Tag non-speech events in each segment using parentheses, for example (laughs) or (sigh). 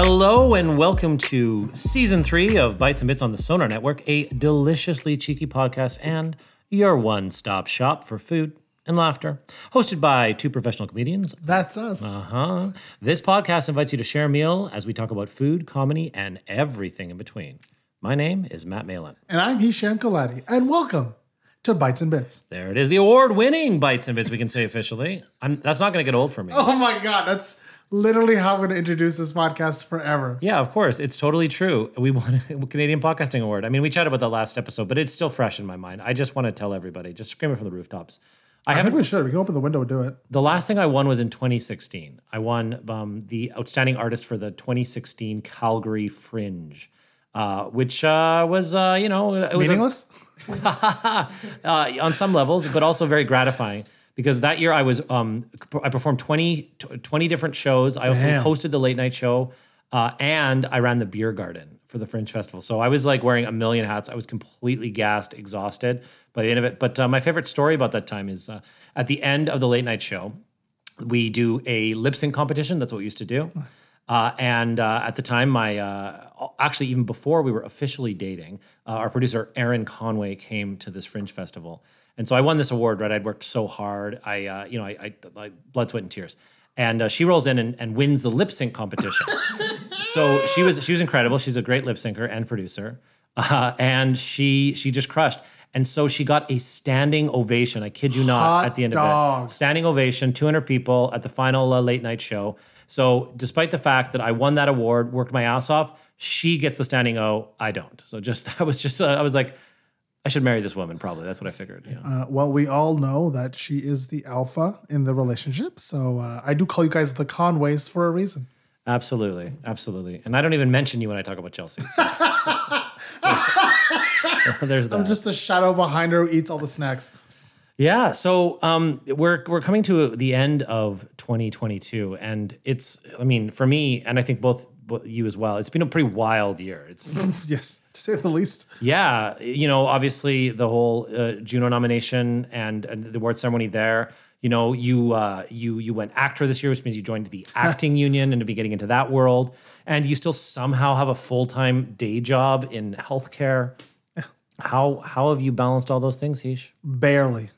Hello and welcome to season three of Bites and Bits on the Sonar Network, a deliciously cheeky podcast and your one stop shop for food and laughter. Hosted by two professional comedians. That's us. Uh huh. This podcast invites you to share a meal as we talk about food, comedy, and everything in between. My name is Matt Malin. and I'm Hisham Kaladi. And welcome to Bites and Bits. There it is, the award winning Bites and Bits, we can say officially. I'm, that's not going to get old for me. (laughs) Oh my God, that's literally how I'm going to introduce this podcast forever. Yeah, of course. It's totally true. We won a (laughs) Canadian Podcasting Award. I mean, we chatted about the last episode, but it's still fresh in my mind. I just want to tell everybody, just scream it from the rooftops. I I haven't. think we should. We can open the window and do it. The last thing I won was in 2016. I won um, the Outstanding Artist for the 2016 Calgary Fringe, uh, which uh, was, uh, you know, it was a- Meaningless? (laughs) uh, on some levels, but also very gratifying because that year I was um, I performed 20, 20 different shows. I also Damn. hosted the late night show, uh, and I ran the beer garden for the Fringe Festival. So I was like wearing a million hats. I was completely gassed, exhausted by the end of it. But uh, my favorite story about that time is uh, at the end of the late night show, we do a lip sync competition. That's what we used to do. Uh, and uh, at the time, my uh, actually even before we were officially dating, uh, our producer Aaron Conway came to this Fringe festival, and so I won this award. Right, I'd worked so hard. I, uh, you know, I, I, I blood, sweat, and tears. And uh, she rolls in and, and wins the lip sync competition. (laughs) so she was she was incredible. She's a great lip syncer and producer, uh, and she she just crushed. And so she got a standing ovation. I kid you not. Hot at the end of it, standing ovation, 200 people at the final uh, late night show. So despite the fact that I won that award, worked my ass off, she gets the standing O. I don't. So just (laughs) I was just uh, I was like, I should marry this woman. Probably that's what I figured. Know? Uh, well, we all know that she is the alpha in the relationship. So uh, I do call you guys the Conways for a reason. Absolutely, absolutely. And I don't even mention you when I talk about Chelsea. so- (laughs) There's that. I'm just a shadow behind her who eats all the snacks. Yeah, so um, we're we're coming to the end of 2022, and it's I mean for me, and I think both you as well. It's been a pretty wild year. It's (laughs) Yes, to say the least. yeah, you know, obviously the whole uh, Juno nomination and, and the award ceremony there. You know, you uh, you you went actor this year, which means you joined the (laughs) acting union and to be getting into that world, and you still somehow have a full time day job in healthcare. How how have you balanced all those things, Heesh? Barely.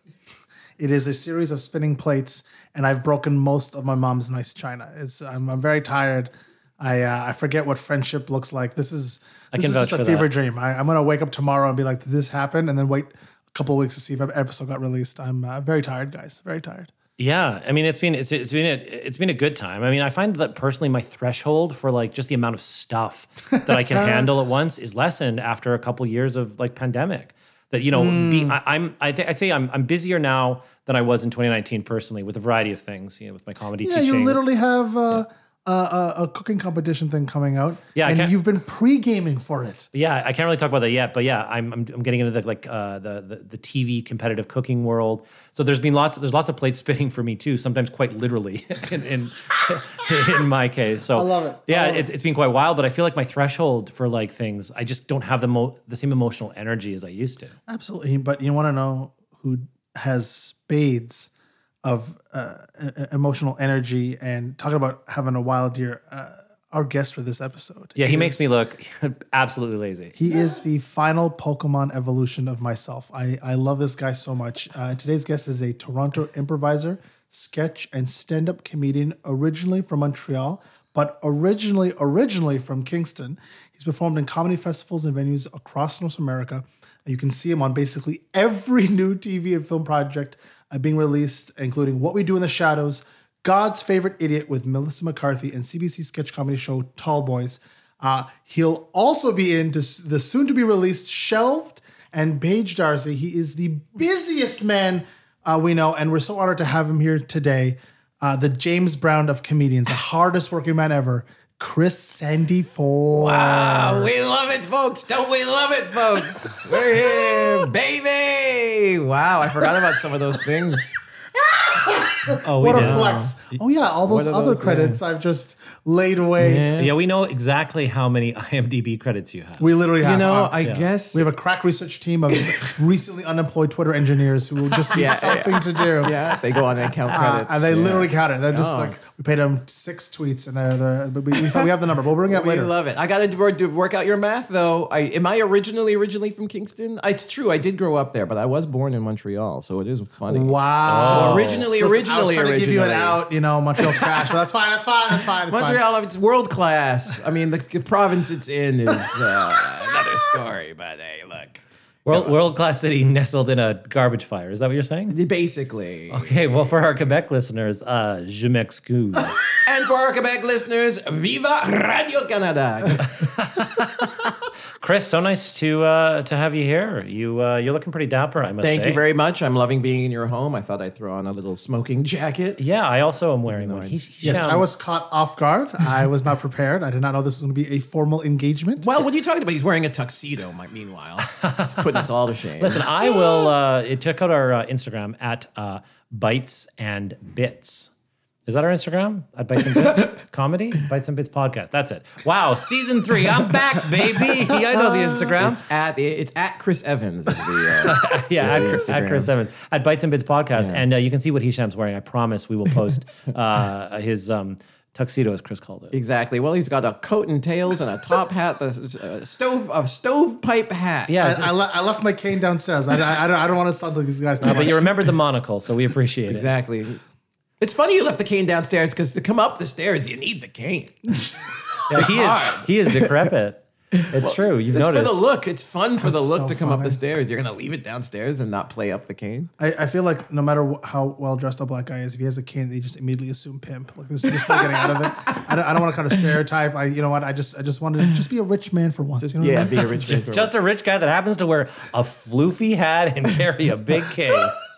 It is a series of spinning plates, and I've broken most of my mom's nice china. It's I'm, I'm very tired. I uh, I forget what friendship looks like. This is this can is just a fever that. dream. I, I'm gonna wake up tomorrow and be like, "Did this happen?" And then wait a couple of weeks to see if an episode got released. I'm uh, very tired, guys. Very tired. Yeah, I mean it's been it's, it's been a, it's been a good time. I mean, I find that personally my threshold for like just the amount of stuff (laughs) that I can handle at once is lessened after a couple years of like pandemic. That you know, being, I, I'm I think I'd say I'm I'm busier now than I was in 2019 personally with a variety of things. You know, with my comedy Yeah, teaching. you literally have uh, a, a, a cooking competition thing coming out. Yeah, and you've been pre gaming for it. Yeah, I can't really talk about that yet, but yeah, I'm I'm, I'm getting into the like uh, the, the the TV competitive cooking world. So there's been lots there's lots of plates (laughs) spinning for me too. Sometimes quite literally (laughs) in in, (laughs) in my case. So I love it. Yeah, love it's, it's been quite wild, but I feel like my threshold for like things, I just don't have the mo- the same emotional energy as I used to. Absolutely, but you want to know who has spades of uh, emotional energy and talking about having a wild year. Uh, our guest for this episode. Yeah, he makes me look (laughs) absolutely lazy. He is the final Pokemon evolution of myself. I, I love this guy so much. Uh, today's guest is a Toronto improviser, sketch, and stand up comedian, originally from Montreal, but originally originally from Kingston. He's performed in comedy festivals and venues across North America. You can see him on basically every (laughs) new TV and film project being released, including What We Do in the Shadows, God's Favorite Idiot with Melissa McCarthy, and CBC sketch comedy show Tall Boys. Uh, he'll also be in the soon to be released Shelved and Paige Darcy. He is the busiest man uh, we know, and we're so honored to have him here today. Uh, the James Brown of comedians, the hardest working man ever, Chris Sandiford. Wow, we love it, folks. Don't we love it, folks? We're here, (laughs) baby. Wow, I forgot about some of those things. (laughs) Oh, we What did. a flex. Oh, yeah, all those other those, credits I've just laid away. Yeah, we know exactly how many (laughs) IMDb credits you have. We literally have. You know, uh, I guess. we have a crack research team of (laughs) recently unemployed Twitter engineers who just need Yeah, something to do. (laughs) yeah, they go on and count Uh, credits. and they yeah. literally count it. They're just Oh. like, we paid them six tweets, and they're, they're but we, we have the number. We'll bring it up We later. love it. I got to work out your math, though. I am I originally originally from Kingston? It's true. I did grow up there, but I was born in Montreal, so it is funny. wow. So originally, Listen, originally, I was trying to give you an out. You know, Montreal's trash, but that's fine. That's fine. That's fine. It's fine. Montreal, it's world class. I mean, the, the province it's in is uh, another story, but hey, look. World world class city nestled in a garbage fire. Is that what you're saying? Basically. Okay, well, for our Quebec listeners, uh, je m'excuse. (laughs) And for our Quebec listeners, Viva Radio Canada. (laughs) Chris, so nice to uh, to have you here. You uh, you're looking pretty dapper, I must Thank say. you very much. I'm loving being in your home. I thought I'd throw on a little smoking jacket. Yeah, I also am wearing one. He, he Yes, sound- I was caught off guard. I was not prepared. I did not know this was going to be a formal engagement. Well, what are you talking about? He's wearing a tuxedo, mi- meanwhile. He's putting us all to shame. Listen, I will uh, check out our uh, Instagram at uh, Bites and Bits. Is that our Instagram? At Bites and Bits (laughs) Comedy? Bites and Bits Podcast. That's it. Wow, season three. I'm back, baby. (laughs) I know the Instagram. It's at it's at Chris Evans is the uh, (laughs) Yeah, at, the Chris- at Chris Evans at Bites and Bits Podcast, and uh, you can see what Hisham's wearing. I promise we will post uh, his um, tuxedo, as Chris called it. exactly. Well, he's got a coat and tails and a top hat, the uh, stove a stovepipe hat. Yeah, I, I, le- I left my cane downstairs. I, I, I don't, I don't want to sound like these guys. too but you remembered the monocle, so we appreciate it. exactly. It's funny you left the cane downstairs because to come up the stairs you need the cane. (laughs) Yeah, he is he is decrepit. (laughs) It's true. You've It's for noticed. the look. It's fun for the look so to come up the stairs. You're gonna leave it downstairs and not play up the cane. I, I feel like no matter wh- how well dressed a black guy is, if he has a cane, they just immediately assume pimp. Like there's just no getting out of it. I don't, I don't want to kind of stereotype. I, you know what? I just, I just wanted to just be a rich man for once. you know what I Yeah, mean? be a rich man. for Just a rich guy that happens to wear a floofy hat and carry a big cane. (laughs)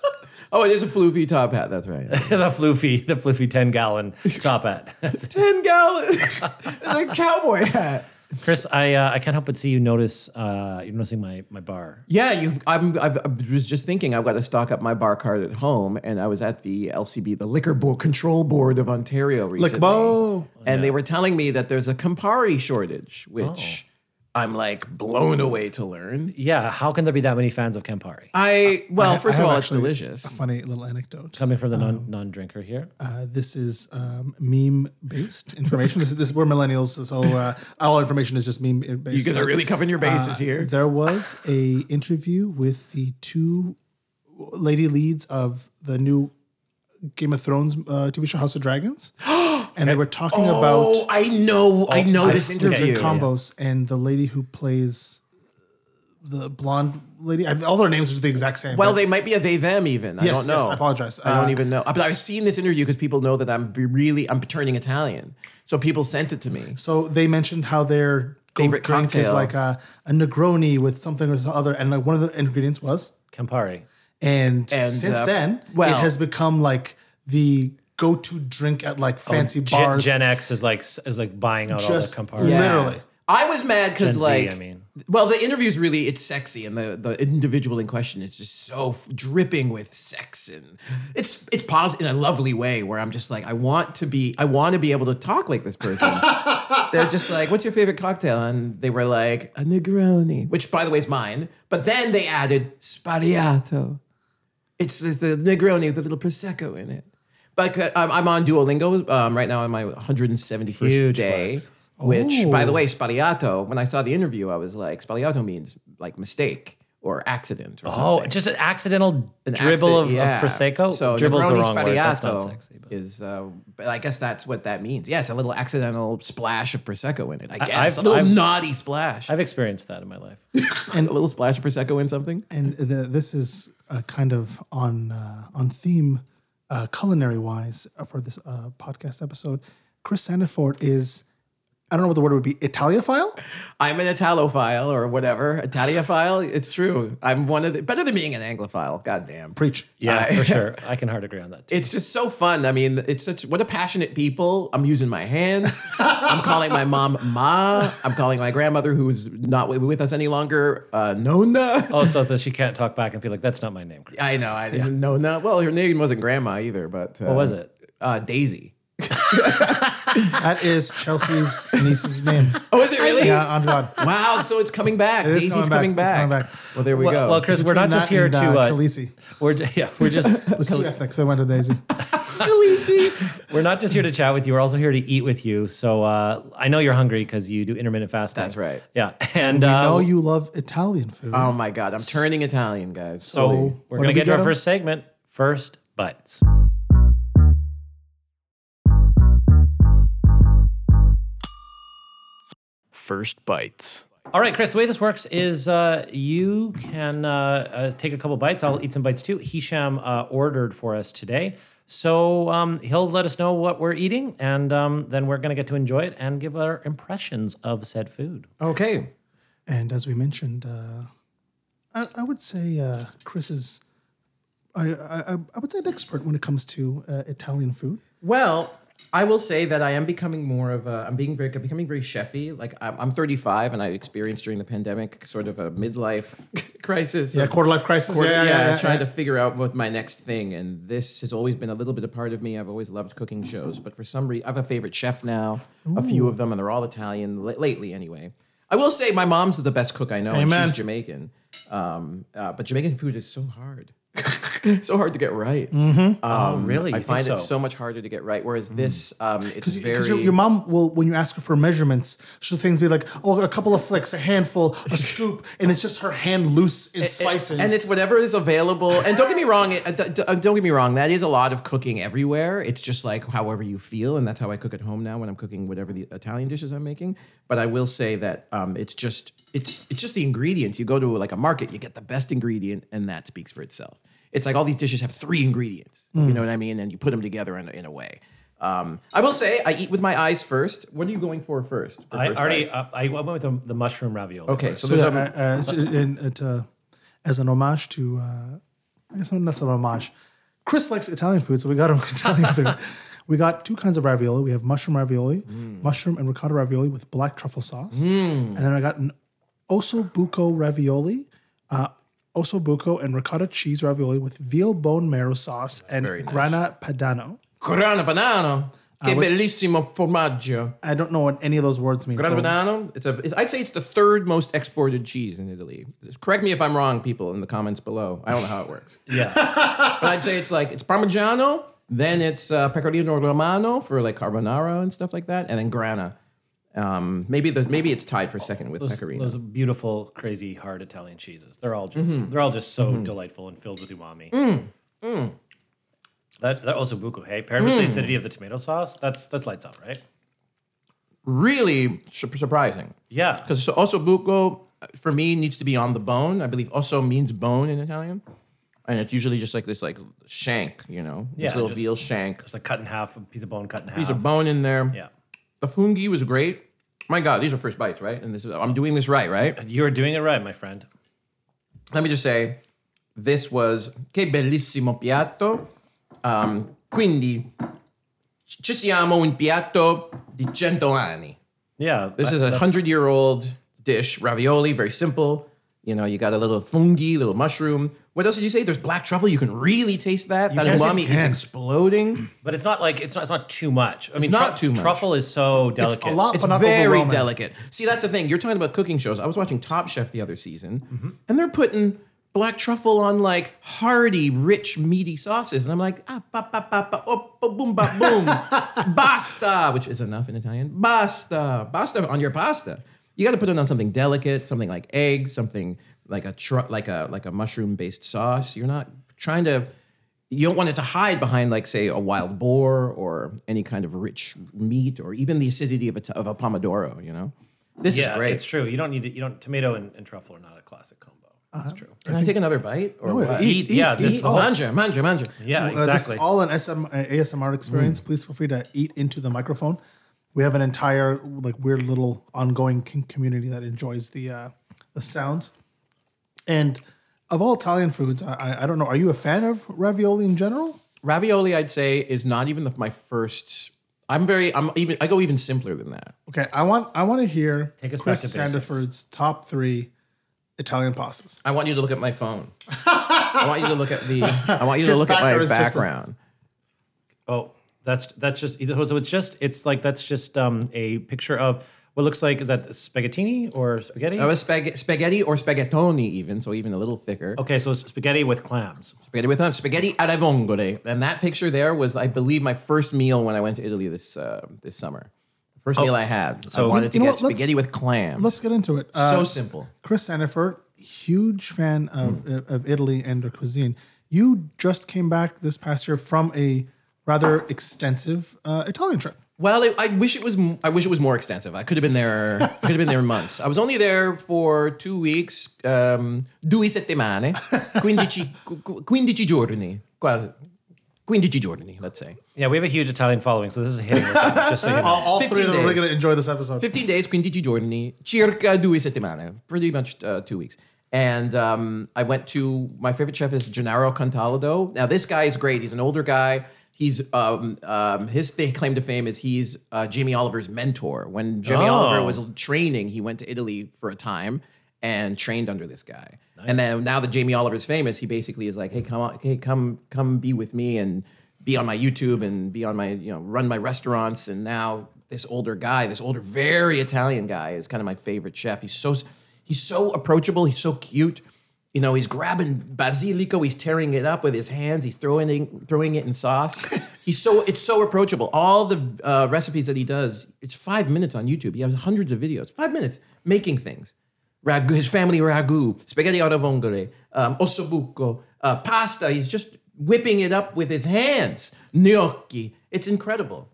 Oh, it is a floofy top hat. That's right. (laughs) the floofy, the floofy 10 gallon top hat. (laughs) Ten gallon, (laughs) it's a cowboy hat. Chris, I uh, I can't help but see you notice uh, you're noticing my my bar. Yeah, you. I'm. I've, I was just thinking I've got to stock up my bar card at home, and I was at the LCB, the Liquor Bo- Control Board of Ontario, recently, Like Bo. and they were telling me that there's a Campari shortage, which I'm like blown away to learn. Yeah, how can there be that many fans of Campari? I well, I- first I of all, it's delicious. A funny little anecdote. Coming from the non non drinker here. Uh, this is um, meme based information. this, is, this is we're millennials, so uh, all information is just meme based. You guys are really covering your bases here. There was a interview with the two lady leads of the new Game of Thrones uh, TV show House of Dragons, (gasps) and they were talking about Oh, I know, I know this the interview. combos, and the lady who plays the blonde lady. I, all their names are the exact same. Well, but- they might be a they them even. I Yes, don't know. yes, I apologize. I don't Uh, even know. But I've seen this interview because people know that I'm be- really I'm turning Italian. So people sent it to me. So they mentioned how their go Favorite drink is cocktail. like a, a Negroni with something or some other, and like one of the ingredients was. Campari. And, And, since uh, then, well- it has become like the go-to drink at like oh, fancy Gen, bars. Gen X is like is like buying out Just all the Campari. Yeah. Literally. I was mad because like I mean. well the interview's really it's sexy and the the individual in question is just so f- dripping with sex and it's it's positive in a lovely way where I'm just like I want to be I want to be able to talk like this person. (laughs) They're just like, "What's your favorite cocktail?" And they were like, "A Negroni," which by the way is mine. But then they added Sbagliato. It's, it's the Negroni with a little prosecco in it. But uh, I'm, I'm on Duolingo um, right now on my 171st Huge day. flex. Which, by Oh. the way, Sbagliato. When I saw the interview, I was like, Spariato means like mistake or accident or something. Oh, just an accidental An dribble accident- of, yeah. of prosecco. So Dribble's the Negroni wrong word. That's not sexy. But. is, uh, but I guess that's what that means. Yeah, it's a little accidental splash of prosecco in it. I guess I've- a little I've- naughty splash. I've experienced that in my life. (laughs) and a little splash of prosecco in something. and the, this is uh, kind of on uh, on theme, uh, culinary wise, uh, for this uh, podcast episode. Chris Sandiford is I don't know what the word would be. Italiaphile. I'm an Italophile or whatever. Italiophile. It's true. I'm one of the better than being an Anglophile. God damn. Preach. Yeah, I- for sure. (laughs) I can hard agree on that. Too. It's just so fun. I mean, it's such what a passionate people. I'm using my hands. (laughs) I'm calling my mom Ma. I'm calling my grandmother, who's not with us any longer, uh, Nona. (laughs) Oh, so that she can't talk back and be like, "That's not my name." Chris. I know. I didn't know. Nona. Well, her name wasn't Grandma either, but uh, What was it? Uh, Daisy. That is Chelsea's niece's name. Oh, is it really? Yeah, on God. Wow. So it's coming back. It is Daisy's coming coming back. It's coming back. Well, there we Well, go. well, Chris, we're not just here and, to. uh, Uh, Khaleesi. we're yeah, we're just (laughs) It was two ethnics. I went to Daisy. (laughs) we're not just here to chat with you. We're also here to eat with you. So uh, I know you're hungry because you do intermittent fasting. That's right. Yeah, and We uh, know you love Italian food. oh my God. I'm turning Italian, guys. so Slowly. we're what gonna we get to our first segment. First bites. First bites. All right, Chris. The way this works is uh, you can uh, uh, take a couple bites. I'll eat some bites too. Hisham uh, ordered for us today, so um, he'll let us know what we're eating, and um, then we're gonna get to enjoy it and give our impressions of said food. okay. And as we mentioned, uh, I, I would say uh, Chris is, I, I, I would say, an expert when it comes to uh, Italian food. Well, I will say that I am becoming more of a. I'm being very, becoming very chefy. Like I'm, I'm 35, and I experienced during the pandemic sort of a midlife (laughs) crisis. Yeah, quarter life crisis. quarter- yeah, yeah, yeah, trying yeah. to figure out what my next thing. And this has always been a little bit a part of me. I've always loved cooking shows, but for some reason, I have a favorite chef now. A few of them, and they're all Italian l- lately, anyway. I will say my mom's the best cook I know, and she's Jamaican. Um, uh, but Jamaican food is so hard. (laughs) (laughs) so hard to get right. oh, really? I You think find it so? so much harder to get right. Whereas this, um, it's Because very. your, your mom will, when you ask her for measurements, she'll things be like, oh, a couple of flicks, a handful, a scoop, and it's just her hand loose in slices. and it's whatever is available. And don't get me wrong. It, uh, d- d- uh, don't get me wrong. That is a lot of cooking everywhere. It's just like however you feel, and that's how I cook at home now when I'm cooking whatever the Italian dishes I'm making. But I will say that um, it's just it's it's just the ingredients. You go to like a market, you get the best ingredient, and that speaks for itself. It's like all these dishes have three ingredients. You know what I mean? And you put them together in, a- in a way. Um, I will say I eat with my eyes first. What are you going for first? for I first already. Uh, I went with the, the mushroom ravioli. okay, first. so So, there's uh, a. uh, in, it, uh, as an homage to, uh, I guess not necessarily an homage. Chris likes Italian food, so we got him (laughs) Italian food. (laughs) We got two kinds of ravioli. We have mushroom ravioli, mushroom and ricotta ravioli with black truffle sauce, and then I got an osso buco ravioli, uh, osso buco and ricotta cheese ravioli with veal bone marrow sauce and very nice. grana padano. Grana banano. Che bellissimo formaggio. I don't know what any of those words mean. Grana so- Padano. It's a. it's- I'd say it's the third most exported cheese in Italy. Correct me if I'm wrong, people in the comments below. I don't know how it works, (laughs) Yeah. but I'd say it's like it's Parmigiano, then it's uh, Pecorino Romano for like carbonara and stuff like that, and then Grana. Um, maybe the maybe it's tied for second with Those, Pecorino. those beautiful, crazy, hard Italian cheeses. They're all just Mm-hmm. they're all just so delightful and filled with umami. Mm. That that osso buco, hey, paired with the Mm. acidity of the tomato sauce, that's that's lights up, right? really su- surprising Yeah. because osso buco for me needs to be on the bone. I believe osso means bone in Italian, and it's usually just like this like shank, you know, this Yeah, little just- veal shank. It's like cut in half, a piece of bone cut in half. Piece of bone in there. Yeah. The fungi was great. My God, these are first bites, right? And this is I'm doing this right, right? You're doing it right, my friend. Let me just say, this was che bellissimo piatto. Um, quindi ci siamo un piatto di cento anni. Yeah. This is a hundred year old dish, ravioli, very simple. You know, you got a little fungi, little mushroom. What else did you say? There's black truffle. You can really taste that. That Yes, you umami is exploding. but it's not like it's not it's not too much. I mean, not too much. Truffle is so delicate. It's a lot, It's but not very overwhelming. delicate. See, that's the thing. You're talking about cooking shows. I was watching Top Chef the other season, and they're putting black truffle on like hearty, rich, meaty sauces, and I'm like, ah, ba, ba, ba, ba, oh, ba, boom, ba, boom, (laughs) basta, which is enough in Italian. Basta, basta on your pasta. You got to put it on something delicate, something like eggs, something like a tr- like a like a mushroom based sauce. You're not trying to. You don't want it to hide behind, like, say, a wild boar or any kind of rich meat, or even the acidity of a, t- of a pomodoro. You know, this yeah, is great. it's true. You don't need to, you don't tomato and, and truffle are not a classic combo. That's true. Can I take another bite? Or No, what? eat, yeah, eat, that's eat. the Manja, manja, manja. Yeah, Uh, this is exactly. all an SM, uh, ASMR experience. Please feel free to eat into the microphone. We have an entire like weird little ongoing community that enjoys the uh, the sounds. And of all Italian foods, I, I- I don't know. Are you a fan of ravioli in general? Ravioli, I'd say, is not even the, my first. I'm very. I'm even. I go even simpler than that. Okay, I want I want to hear Take us back Chris to basics. Sandiford's top three Italian pastas. I want you to look at my phone. I want you to look at the. I want you to His look at my background is just a- background. Oh, that's that's just so it's just it's like that's just um a picture of what looks like is that spaghettini or spaghetti? Oh, was spag- spaghetti or spaghettoni, even so, even a little thicker. okay, so it's spaghetti with clams. Spaghetti with uh, spaghetti alle vongole, and that picture there was, I believe, my first meal when I went to Italy this uh, this summer. First meal I had. So I wanted to You know get what? Let's- spaghetti with clams. Let's get into it. Uh, so simple. Chris Sandiford, huge fan of, Mm. of Italy and their cuisine. You just came back this past year from a rather extensive uh, Italian trip. Well, I, I wish it was. m- I wish it was more extensive. I could have been there. I could have been there months. I was only there for two weeks, um, due settimane, 15, qu- qu- 15 giorni, quasi, 15 giorni, let's say. Yeah, we have a huge Italian following, so this is hitting. (laughs) with them, just so you know. All 15 three of them are days. going to enjoy this episode. 15 days, 15 giorni, circa due settimane, pretty much uh, two weeks. And um, I went to my favorite chef is Gennaro Contaldo. Now this guy is great. He's an older guy. He's um, um, his th- claim to fame is he's uh, Jamie Oliver's mentor. When Jamie Oh. Oliver was training, he went to Italy for a time and trained under this guy. And then now that Jamie Oliver's famous, he basically is like, hey, come on, hey, come, come be with me and be on my YouTube and be on my, you know, run my restaurants. And now this older guy, this older, very Italian guy, is kind of my favorite chef. He's so he's so approachable. He's so cute. You know, he's grabbing basilico. He's tearing it up with his hands. He's throwing it, throwing it in sauce. (laughs) he's so it's so approachable. All the uh, recipes that he does, it's five minutes on YouTube. He has hundreds of videos. Five minutes making things. Ragu, his family ragu, spaghetti alla vongole, um, ossobuco, uh, pasta. He's just whipping it up with his hands. Gnocchi. It's incredible.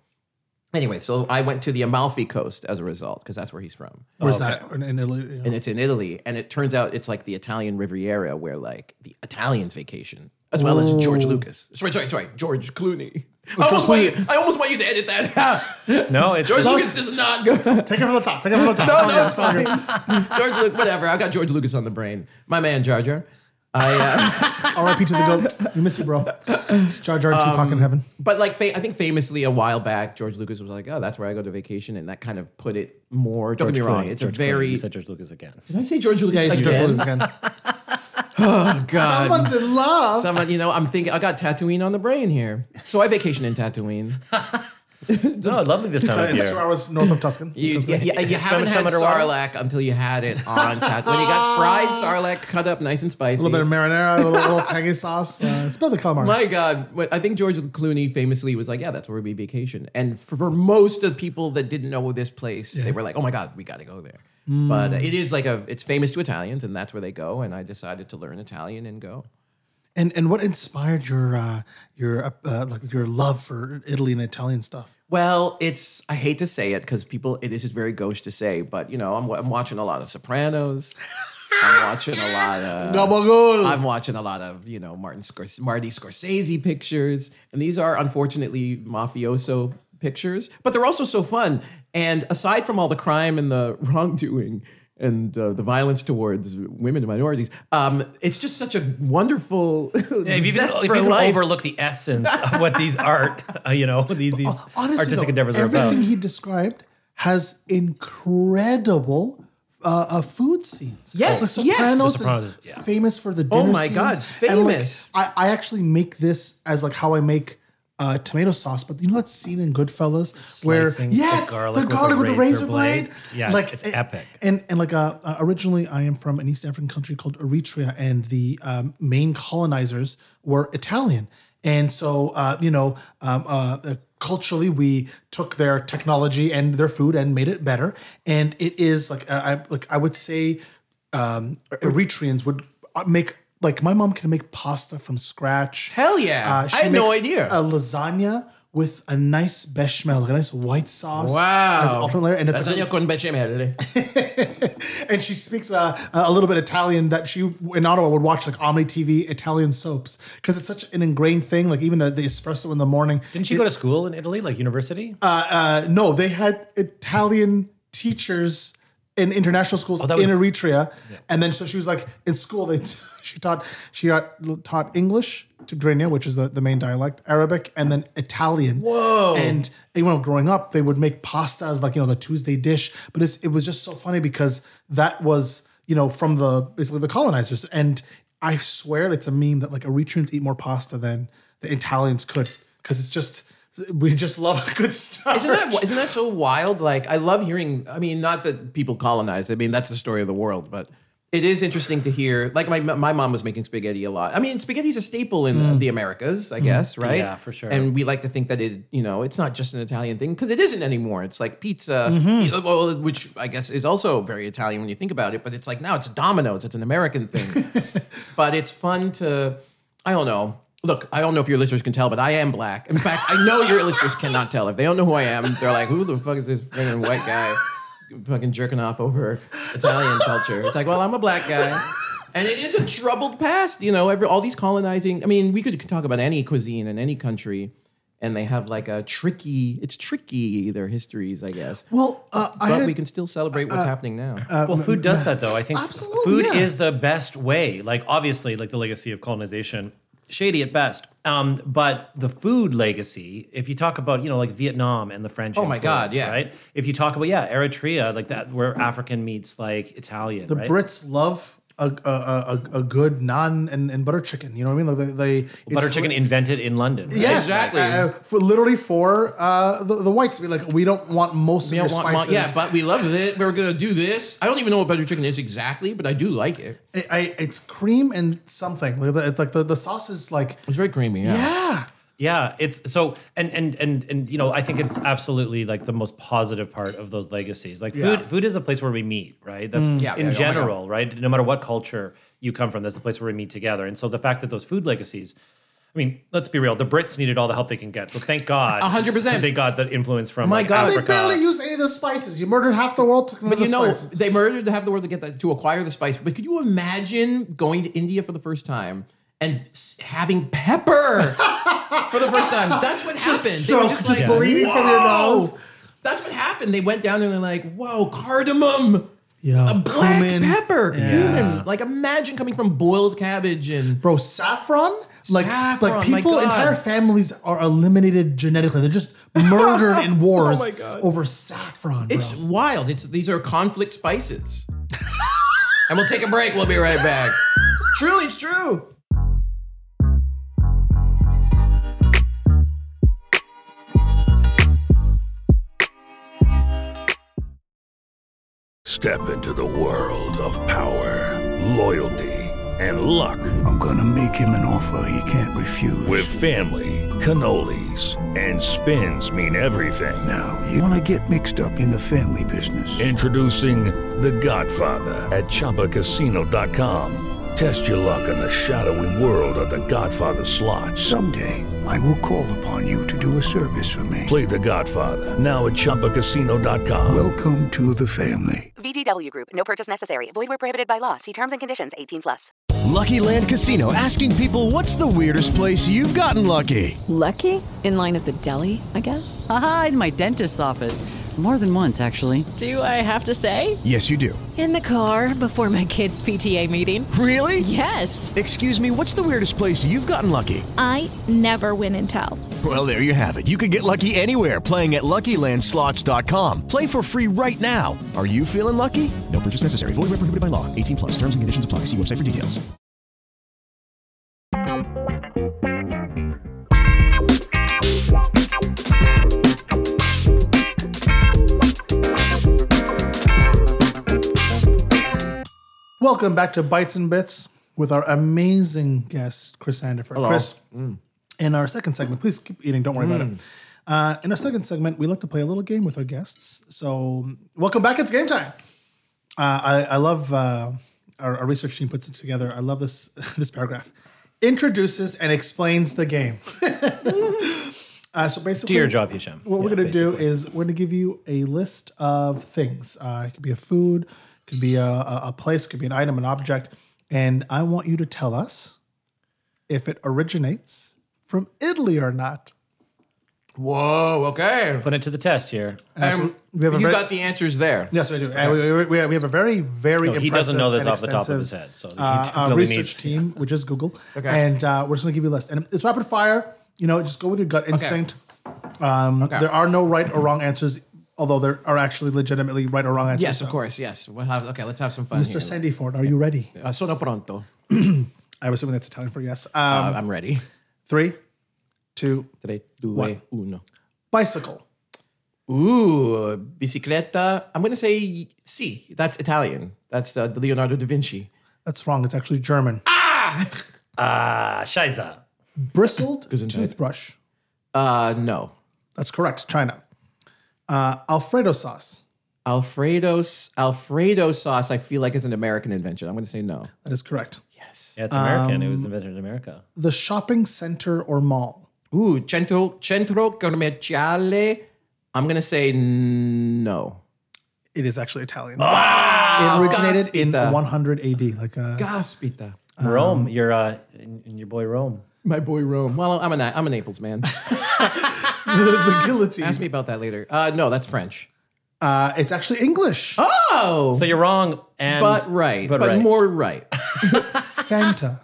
Anyway, so I went to the Amalfi Coast as a result because that's where he's from Where's oh, that in, in Italy? you know? and it's in Italy. And it turns out it's like the Italian Riviera where like the Italians vacation, as well as George Lucas. Sorry, sorry, sorry, George Clooney. I almost, want you, I almost want you to edit that out. no, it's George just- Lucas does not go. Take it from the top. Take it from the top. No, Okay, no, it's fine. George Lucas, whatever. I got George Lucas on the brain. My man, Jar Jar. I, uh, (laughs) R.I.P. to the goat. We miss you, bro. It's Jar Jar Tupac Um, in heaven. but like, fa- I think famously a while back, George Lucas was like, "Oh, that's where I go to vacation," and that kind of put it more. Don't get me wrong; Clooney, it's George a very. Clooney. You said George Lucas again. Did I say George Lucas Yeah, he's George again? Lucas again. (laughs) God. Someone's in love. Someone, you know, I'm thinking I got Tatooine on the brain here. So I vacation in Tatooine. (laughs) (laughs) No, lovely this time of It's two hours north of Tuscan. You, Just you, you, you Spend haven't much had time underwater? sarlacc until you had it on Tatooine. when you got fried sarlacc cut up nice and spicy. A little bit of marinara, a little, little tangy sauce. Uh, it's better than calamari. My God, what- I think George Clooney famously was like, "Yeah, that's where we vacation." And for, for most of the people that didn't know this place, they were like, "Oh my God, we got to go there." But uh, it is like a, it's famous to Italians, and that's where they go. And I decided to learn Italian and go. And and what inspired your uh, your uh, uh, like your love for Italy and Italian stuff? Well, it's I hate to say it because people this is very gauche to say, but you know I'm, I'm watching a lot of Sopranos. I'm watching a lot of (laughs) Gabagool. I'm watching a lot of you know Martin Scors- Marty Scorsese pictures, and these are unfortunately mafioso pictures, but they're also so fun. And aside from all the crime and the (laughs) wrongdoing and uh, the violence towards women and minorities, um, it's just such a wonderful (laughs) Yeah, if you zest can, if for you can life. overlook the essence of what these (laughs) art, uh, you know, these these Honestly, artistic though, endeavors are everything about. he described has incredible uh, uh, food scenes. Yes, Like yes. Sopranos, The Sopranos, is yeah. famous for the Oh my scenes. God, it's And, like, famous. I, I actually make this as like how I make uh, tomato sauce, but you know that scene in Goodfellas where Slicing the yes, garlic with the garlic a with the razor razor blade, blade. Yeah, it's- it's and- epic. And and like uh, uh, originally, I am from an East African country called Eritrea, and the um, main colonizers were Italian, and so uh, you know, um, uh, uh, culturally, we took their technology and their food and made it better. And it is like uh, I like I would say, um, Eritreans would make. Like my mom can make pasta from scratch. Hell yeah. Uh, she I had no idea. A lasagna with a nice bechamel, like a nice white sauce. Wow. As an alternate layer. And it's like Lasagna con bechamel. (laughs) and she speaks uh, a little bit Italian that she in Ottawa would watch like Omni TV Italian soaps because it's such an ingrained thing. Like even the, the espresso in the morning. Didn't you go to school in Italy, like university? Uh, no, they had Italian teachers in international schools oh, that was- in Eritrea, and then so she was like in school. They (laughs) she taught she got taught English, Tigrinya, which is the, the main dialect, Arabic, and then Italian. Whoa! And you know, growing up, they would make pasta as like you know the Tuesday dish, but it's, it was just so funny because that was you know from the basically the colonizers, and I swear it's a meme that like Eritreans eat more pasta than the Italians could because it's just. We just love a good stuff. Isn't that isn't that so wild? Like I love hearing. I mean, not that people colonize. I mean, that's the story of the world, but it is interesting to hear. Like my my mom was making spaghetti a lot. I mean, spaghetti's a staple in mm. the Americas, I mm. guess, right? Yeah, for sure. And we like to think that it, you know, it's not just an Italian thing because it isn't anymore. It's like pizza, mm-hmm. well, which I guess is also very Italian when you think about it. But it's like now it's Domino's. It's an American thing. (laughs) but it's fun to. I don't know. Look, I don't know if your listeners can tell, but I am black. In fact, I know your listeners cannot tell. If they don't know who I am, they're like, "Who the fuck is this fucking white guy fucking jerking off over Italian culture?" It's like, well, I'm a black guy, and it is a troubled past. You know, every, all these colonizing. I mean, we could talk about any cuisine in any country, and they have like a tricky. It's tricky their histories, I guess. Well, uh, I But had, we can still celebrate what's happening now. well, food does that though. I think Absolutely, food yeah. is the best way. Like obviously, like the legacy of colonization, shady at best. Um, but the food legacy, if you talk about you know like Vietnam and the French. Oh my God, yeah. Right. If you talk about yeah Eritrea, like that where African meets like Italian. the right? Brits love a a, a, a good naan and, and butter chicken. You know what I mean? Like they, they butter it's- chicken invented in London. right? Yes, Exactly. uh, for literally for uh, the, the whites. Be like, we don't want most We of don't your want mo- spices. yeah, but we love it. We're gonna do this. I don't even know what butter chicken is exactly, but I do like it. I, I, it's cream and something. Like the, it's like the, the sauce is like It's very creamy. Yeah. yeah. Yeah, it's so and and and and you know I think it's absolutely like the most positive part of those legacies. Like food, Yeah. food is the place where we meet, right? That's mm. Yeah, in yeah, oh my general, right? No matter what culture you come from, that's the place where we meet together. And so the fact that those food legacies, I mean, let's be real, the Brits needed all the help they can get. So thank God, (laughs) 100%. they got that influence from My like, God. They Africa. barely use any of the spices. You murdered half the world. Took But you know, they murdered to have the world to get that, to acquire the spice. But could you imagine going to India for the first time and having pepper (laughs) for the first time? That's what happened. They were just just like, bleeding from your "Whoa." nose. That's what happened. They went down there and they're like, "Whoa, cardamom." Yeah, A black cumin. pepper, Yeah. cumin. Like imagine coming from boiled cabbage and Bro, saffron, like Saffron, like people, entire families are eliminated genetically. They're just (laughs) murdered in wars Oh my God. over saffron. Bro. It's wild. It's these are conflict spices. and we'll take a break. We'll be right back. (laughs) Truly, it's true. Step into the world of power, loyalty, and luck. I'm gonna make him an offer he can't refuse. With family, cannolis, and spins mean everything. now, you wanna get mixed up in the family business. Introducing The Godfather at ChumbaCasino.com. Test your luck in the shadowy world of The Godfather slot. Someday, I will call upon you to do a service for me. Play The Godfather now at ChumbaCasino.com. Welcome to the family. VGW Group. No purchase necessary. Void where prohibited by law. See terms and conditions. 18 plus. Lucky Land Casino asking people what's the weirdest place you've gotten lucky? Lucky? In line at the deli, I guess? Aha, in my dentist's office. More than once, actually. Do I have to say? Yes, you do. In the car before my kids' PTA meeting. Really? Yes. Excuse me, what's the weirdest place you've gotten lucky? I never win and tell. Well, there you have it. You can get lucky anywhere playing at LuckyLandSlots.com. Play for free right now. Are you feeling lucky? No purchase necessary. Void where prohibited by law. 18 plus. Terms and conditions apply. See website for details. Welcome back to Bites and Bits with our amazing guest, Chris Sandiford. Chris, mm. In our second segment, please keep eating, don't worry about it. Uh, in our second segment, we like to play a little game with our guests. So, welcome back. It's game time. Uh, I, I love uh, our, our research team puts it together. I love this (laughs) this paragraph. Introduces and explains the game. (laughs) Uh, so basically, Do your job, Hisham. What we're going to do is we're going to give you a list of things. Uh, it could be a food, it could be a, a, a place, it could be an item, an object, and I want you to tell us if it originates from Italy or not. Whoa. Okay. Put it to the test here. Uh, so Um, we have a you very- got the answers there. Yes, we do. And we, we, we have a very, very No, he impressive doesn't know this and off the top of his extensive, head, so he uh, uh, definitely research needs team, which is Google, Okay. and uh, we're just going to give you a list. And it's rapid fire. You know, just go with your gut instinct. Um, Okay. There are no right or wrong answers, although there are actually legitimately right or wrong answers. Yes, of So, course. Yes. We'll have. Okay. Let's have some fun Mr. here. Sandiford, are you ready? Uh, sono pronto. (clears throat) I'm assuming that's Italian for yes. Um, Uh, I'm ready. Three, two, Tre, due, One. uno. bicycle. Ooh, bicicletta. I'm going to say C. That's Italian. That's uh, Leonardo da Vinci. That's wrong. It's actually German. Ah, Ah, Scheiße. Bristled Gesundheit. toothbrush. Uh, no. That's correct. China. Uh, Alfredo sauce. Alfredo Alfredo sauce. I feel like is an American invention. I'm going to say no. That is correct. Yes. Yeah, it's American. Um, it was invented in America. The shopping center or mall. Ooh, centro centro commerciale. I'm going to say n- no. It is actually Italian. Ah, it originated in 100 AD. Like a, Gaspita. Rome. You're uh, in, in your boy Rome. My boy Rome. Well, I'm a Na- I'm a Naples man. (laughs) the, the guillotine. Ask me about that later. Uh, no, that's French. Uh, it's actually English. Oh, So you're wrong, and but right, but, right. more right. (laughs) (laughs) Fanta.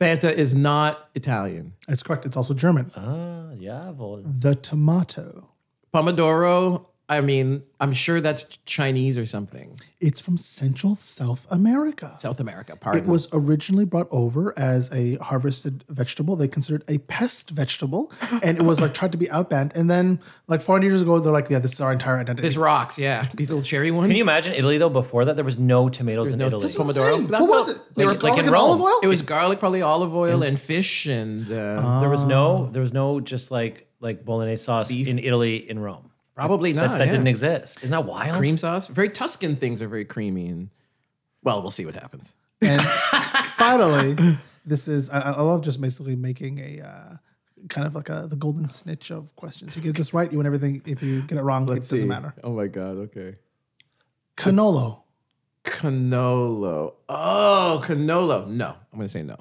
Fanta is not Italian. That's correct. It's also German. Ah, jawohl. The tomato. Pomodoro. I mean, I'm sure that's Chinese or something. It's from Central South America. South America. Pardon. It was originally brought over as a harvested vegetable. They considered a pest vegetable, and it was like tried to be outbanned. And then, like 400 years ago, they're like, "Yeah, this is our entire identity." There's rocks. Yeah, these little cherry ones. Can you imagine Italy though? Before that, there was no tomatoes in no Italy. That's what I'm Pomodoro. saying. That's What was it? they Was were it like in garlic olive oil? It was garlic, probably olive oil, and fish, and uh, There was no, there was no just like like bolognese sauce Beef. in Italy in Rome. Probably That, not. that yeah. didn't exist. Isn't that wild? cream sauce. Very Tuscan things are very creamy, and well, we'll see what happens. And (laughs) finally, this is I, I love just basically making a uh, kind of like a the golden snitch of questions. You get this right, you win everything. If you get it wrong, it doesn't matter. Oh my god. Okay. Cannolo. Cannolo. Oh, cannolo. No, I'm gonna say no.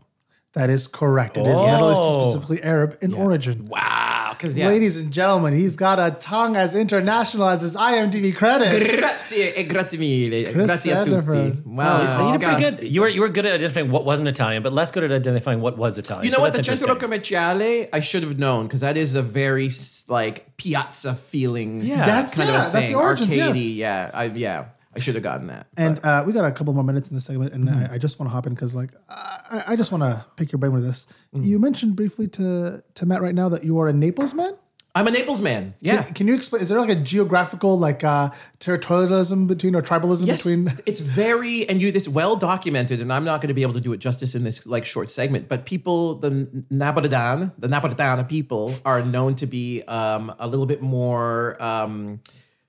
That is correct. It is Middle Eastern, Oh. specifically Arab in origin. Wow. Because yeah. Ladies and gentlemen, he's got a tongue as international as his IMDb credits. Grazie e grazie mille. Chris grazie a tutti. Sandiford. Wow. You did pretty good. You were you were good at identifying what wasn't Italian, but less good at identifying what was Italian. You know So what? The that's Centro. Commerciale, I should have known because that is a very like piazza feeling. Yeah. That's- kind yeah, of a that's thing. the origins, Arcadey. yes. Yeah. I yeah. I should have gotten that. And uh, we got a couple more minutes in this segment, and I, I just want to hop in because, like, I, I just want to pick your brain with this. You mentioned briefly to to Matt right now that you are a Naples man. I'm a Naples man. Yeah. Can, can you explain? Is there like a geographical, like, uh, territorialism between or tribalism Yes, between? (laughs) it's very and you this well documented, and I'm not going to be able to do it justice in this like short segment. But people, the Napolitan, the Napolitana people are known to be um, a little bit more. Um,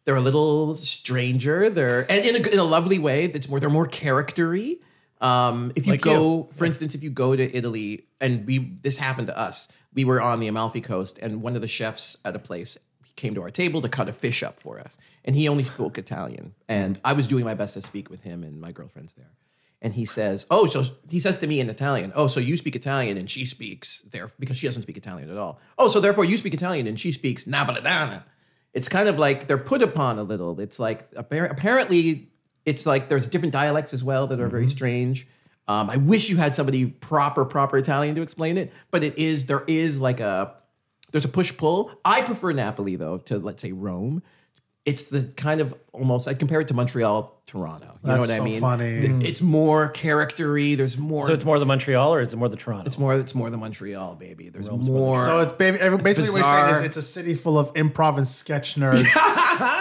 they're a little stranger. They're and in a, in a lovely way. That's more. They're more charactery. Um, if you Like go, for instance, if you go to Italy, and we this happened to us. We were on the Amalfi Coast, and one of the chefs at a place came to our table to cut a fish up for us, and he only spoke Italian. And I was doing my best to speak with him and my girlfriend's there. And he says, "Oh, so he says to me in Italian, oh, so you speak Italian and she speaks there because she doesn't speak Italian at all. Oh, so therefore you speak Italian and she speaks Napolitana. It's kind of like they're put upon a little. It's like appar- apparently it's like there's different dialects as well that are very strange. Um, I wish you had somebody proper proper Italian to explain it, but it is there is like a there's a push pull. I prefer Napoli though to let's say Rome. It's the kind of almost I compare it to Montreal, Toronto. You know That's what I so mean? funny. It's more charactery. There's more. So it's more the Montreal or is it more the Toronto? It's more. It's more the Montreal, baby. There's more. So it's ba- every- basically what you're saying is it's a city full of improv and sketch nerds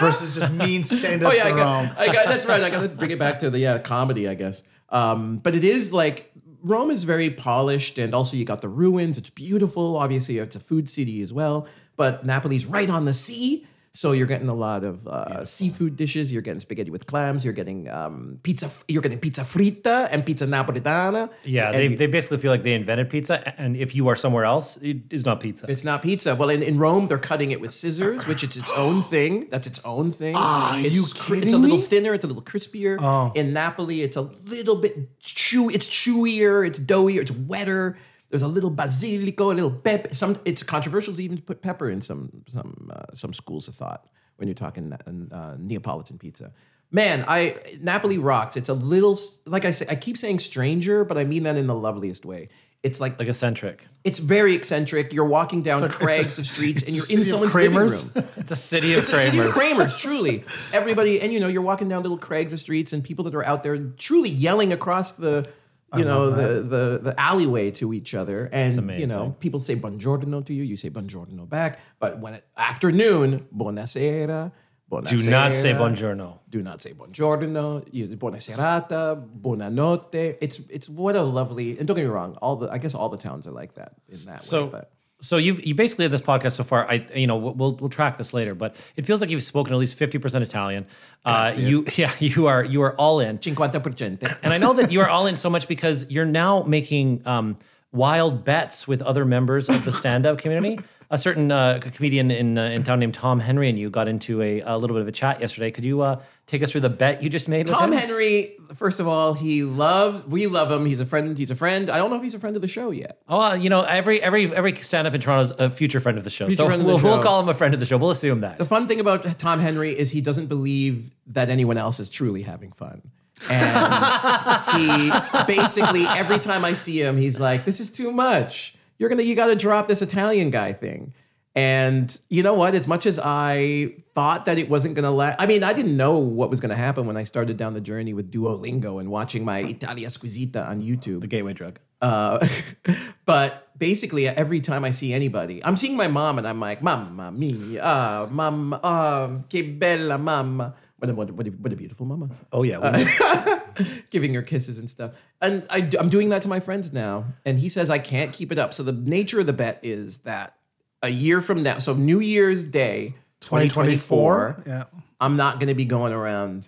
(laughs) versus just mean (laughs) oh stand-ups yeah, I in Rome. got, I got. That's right. I got to (laughs) bring it back to the yeah comedy, I guess. Um, but it is like Rome is very polished, and also you got the ruins. It's beautiful. Obviously, it's a food city as well. But Napoli's right on the sea. So you're getting a lot of uh, seafood dishes. You're getting spaghetti with clams. You're getting um, pizza. You're getting pizza fritta and pizza napolitana. Yeah, And they, you- they basically feel like they invented pizza, and if you are somewhere else, it is not pizza. It's not pizza. Well, in, in Rome, they're cutting it with scissors, which is its own (gasps) thing. That's its own thing. Ah, it's, you cr- It's a little me? thinner. It's a little crispier. Oh. In Napoli, it's a little bit chew. It's chewier. It's doughier. It's wetter. There's a little basilico, a little pep. Some. It's controversial to even put pepper in some some uh, some schools of thought when you're talking uh, Neapolitan pizza. Man, I Napoli rocks. It's a little like I say. I keep saying stranger, but I mean that in the loveliest way. It's like like eccentric. It's very eccentric. You're walking down It's a- crags a- of streets and you're in someone's living room. (laughs) It's a city of It's a city of Kramers. Kramers, (laughs) truly. Everybody, and you know, you're walking down little crags of streets and people that are out there truly yelling across the, you know, the, the the alleyway to each other. And you know, people say buongiorno to you, you say buongiorno back. But when it, afternoon, buonasera, buonasera. Do not say buongiorno. Do not say buongiorno. You buona serata, buonanotte. It's it's what a lovely and don't get me wrong. All the I guess all the towns are like that in that So, way. But so you've you basically had this podcast so far. I you know we'll we'll track this later, but it feels like you've spoken at least fifty percent Italian. Uh, you (laughs) yeah you are you are all in. 50%. And I know that you are all in so much because you're now making um, wild bets with other members of the (laughs) stand-up community. A certain uh, comedian in uh, in town named Tom Henry and you got into a, a little bit of a chat yesterday. Could you uh, take us through the bet you just made? Tom with him? Henry, first of all, he loves we love him. He's a friend. He's a friend. I don't know if he's a friend of the show yet. Oh, uh, you know, every every every stand-up in Toronto is a future friend of the show. Future so friend of the we'll, we'll call him a friend of the show. We'll assume that. The fun thing about Tom Henry is he doesn't believe that anyone else is truly having fun. And he basically every time I see him, he's like, "This is too much. You're gonna, you got to drop this Italian guy thing." And you know what? As much as I thought that it wasn't gonna last, I mean, I didn't know what was gonna happen when I started down the journey with Duolingo and watching my Italia Squisita on YouTube. the gateway drug. Uh, (laughs) but basically, every time I see anybody, I'm seeing my mom and I'm like, Mamma mia, mamma, um, che bella mamma. What a, what, a, what, a, what a beautiful mama. Oh yeah. we- uh, (laughs) Giving her kisses and stuff. And I, am doing that to my friends now. And he says I can't keep it up. So the nature of the bet is that a year from now, so New Year's Day, 2024, 2024. Yeah. I'm not going to be going around,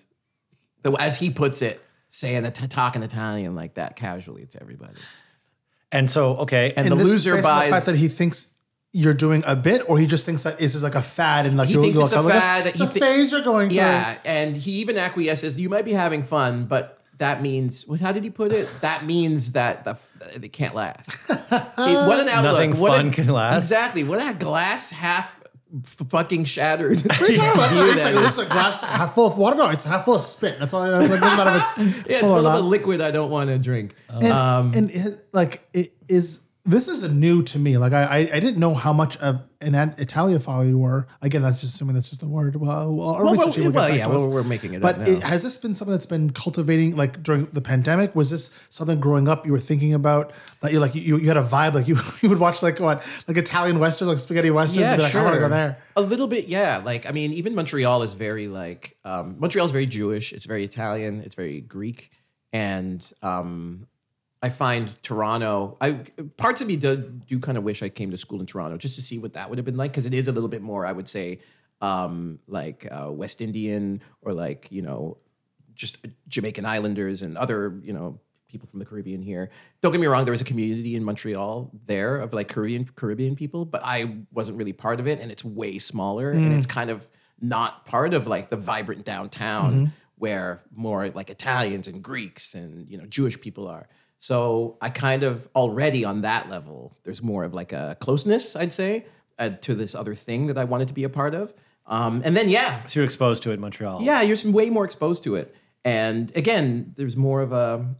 as he puts it, saying, talking Italian like that casually to everybody. and so okay. And, the loser based buys. the fact that he thinks you're doing a bit, or he just thinks that this is like a fad and like He you'll, thinks you'll it's a like, fad. It's He a thi- phase you're going through. Yeah, and he even acquiesces. You might be having fun, but that means what? How did he put it? That means that the, it can't last. (laughs) It- what an outlook! Nothing what fun a- can last. Exactly. What a glass half f- fucking shattered. What are you talking about? (laughs) It's like, that this is a glass half full of water. No, it's half full of spit. That's all. It's like, doesn't matter if it's (laughs) yeah, it's full of liquid I don't want to drink. and, Um, and it, like it is this is a new to me like I, I i didn't know how much of an Ad- italian you were again that's just assuming that's just the word well, well, our Well, research well, well, yeah, well, we're making it but up now. it, has this been something that's been cultivating like during the pandemic was this something growing up you were thinking about that you like you, you had a vibe like (laughs) you, you would watch like what like italian westerns like spaghetti westerns and be like i want to go there A little bit, yeah. Like, I mean, even Montreal is very like um, Montreal is very Jewish. It's very Italian. It's very Greek, and um, I find Toronto. I parts of me do, do kind of wish I came to school in Toronto just to see what that would have been like because it is a little bit more. I would say um, like uh, West Indian or like you know just Jamaican Islanders and other, you know, people from the Caribbean here. Don't get me wrong, there was a community in Montreal there of like Caribbean Caribbean people, but I wasn't really part of it and it's way smaller and it's kind of not part of like the vibrant downtown where more like Italians and Greeks and, you know, Jewish people are. So I kind of already on that level, there's more of like a closeness, I'd say, uh, to this other thing that I wanted to be a part of. Um, and then, yeah, So you're exposed to it in Montreal. yeah, you're way more exposed to it. And again, there's more of a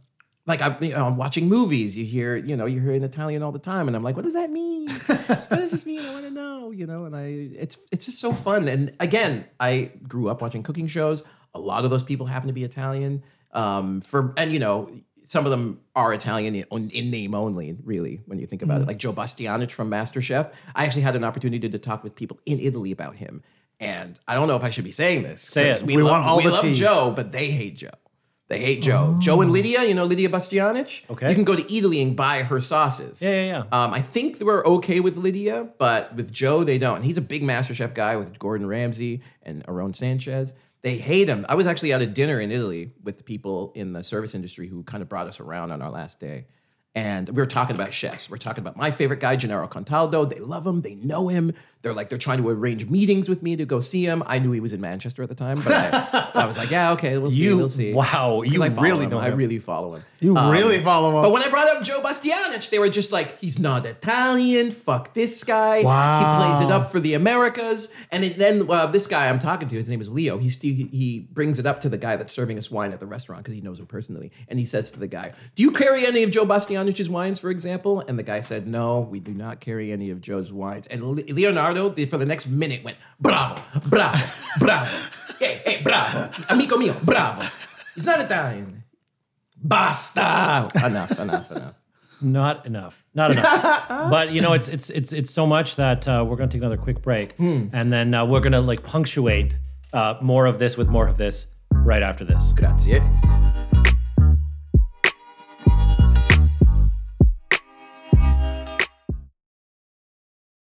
like I'm, you know, I'm watching movies. You hear, you know, you hear in Italian all the time, and I'm like, what does that mean? what does this mean? I want to know, you know. And I, it's it's just so fun. And again, I grew up watching cooking shows. A lot of those people happen to be Italian. Um, for and you know, some of them are Italian in, in name only. Really, when you think about it, like Joe Bastianich from MasterChef. I actually had an opportunity to talk with people in Italy about him. And I don't know if I should be saying this. Say it. We, We love, want all we the love tea. Joe, but they hate Joe. They hate Joe. Joe and Lidia, you know Lidia Bastianich? Okay. You can go to Italy and buy her sauces. Yeah, yeah, yeah. Um, I think they were okay with Lidia, but with Joe, they don't. And he's a big MasterChef guy with Gordon Ramsay and Aarón Sánchez. They hate him. I was actually at a dinner in Italy with people in the service industry who kind of brought us around on our last day. And we were talking about chefs. We're talking about my favorite guy, Gennaro Contaldo. They love him. They know him. They're like, they're trying to arrange meetings with me to go see him. I knew he was in Manchester at the time, but I, I was like, yeah, okay, we'll see. You- we'll see. wow, you I really him. know I really follow him. You Um, really follow him. But when I brought up Joe Bastianich, they were just like, he's not Italian. Fuck this guy. Wow. He plays it up for the Americas. And it, then uh, this guy I'm talking to, his name is Leo. He, he he brings it up to the guy that's serving us wine at the restaurant because he knows him personally. And he says to the guy, "Do you carry any of Joe Bastianich's wines, for example?" And the guy said, "No, we do not carry any of Joe's wines." And Le- Leonardo, for the next minute, went, "Bravo, bravo, bravo, (laughs) hey, hey, bravo, amico mio, bravo." He's not Italian. Basta. (laughs) Enough, enough, enough. Not enough. Not enough. (laughs) but you know, it's it's it's it's so much that uh, we're going to take another quick break, and then uh, we're going to like punctuate uh, more of this with more of this right after this. Grazie.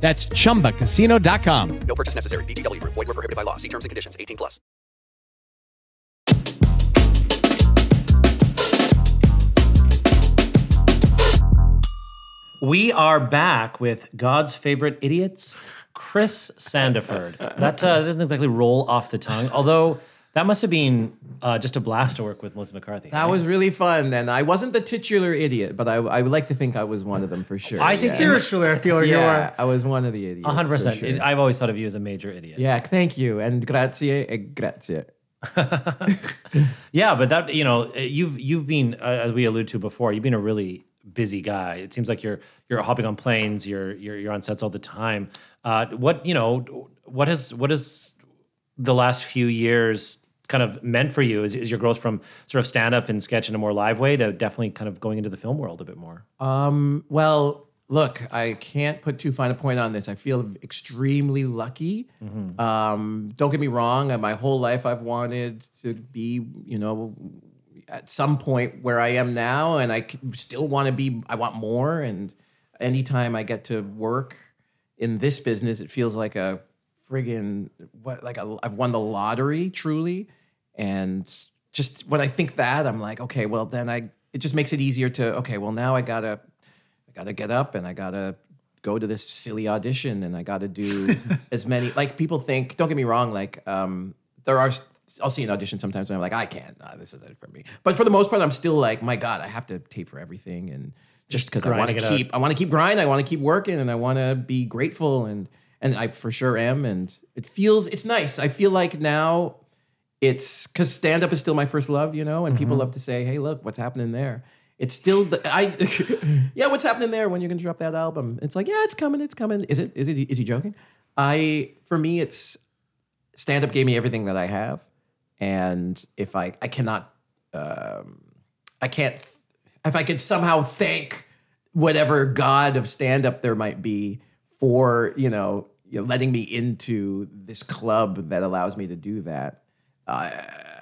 That's chumbacasino.com. No purchase necessary. VGW Group. Void were prohibited by law. See terms and conditions. 18 plus. We are back with God's favorite idiots, Chris Sandiford. That uh, doesn't exactly roll off the tongue, although that must have been uh, just a blast to work with Melissa McCarthy. That was really fun, and I wasn't the titular idiot, but I, I would like to think I was one of them for sure. I think yeah. Spiritually, I feel like you yeah, are. I was one of the idiots. A hundred percent. I've always thought of you as a major idiot. yeah, thank you, and grazie e grazie. (laughs) Yeah, but that you know, you've you've been uh, as we alluded to before, you've been a really busy guy. It seems like you're you're hopping on planes, you're you're you're on sets all the time. Uh, what you know, what has what has the last few years kind of meant for you? Is, is your growth from sort of stand up and sketch in a more live way to definitely kind of going into the film world a bit more? Um, well, look, I can't put too fine a point on this. I feel extremely lucky. Um, don't get me wrong. My whole life, I've wanted to be, you know, at some point where I am now, and I still want to be. I want more, and anytime I get to work in this business, it feels like a friggin' what like a, I've won the lottery truly, and just when I think that, I'm like, okay, well then I it just makes it easier to okay, well now I gotta I gotta get up and I gotta go to this silly audition and I gotta do (laughs) as many like people think. Don't get me wrong, like um, there are. I'll see an audition sometimes and I'm like, I can't. Nah, this isn't for me. But for the most part, I'm still like, my God, I have to tape for everything and just because I want to keep, I want to keep grinding. I want to keep working and I want to be grateful and and I for sure am. And it feels, it's nice. I feel like now it's because stand up is still my first love, you know, and people love to say, "Hey, look, what's happening there." It's still the I, (laughs) yeah, what's happening there when you're gonna drop that album? It's like, yeah, it's coming, it's coming. Is it? Is it? Is he joking? I for me, it's stand up gave me everything that I have, and if I I cannot, um, I can't. If I could somehow thank whatever god of stand up there might be for you know, you know letting me into this club that allows me to do that uh,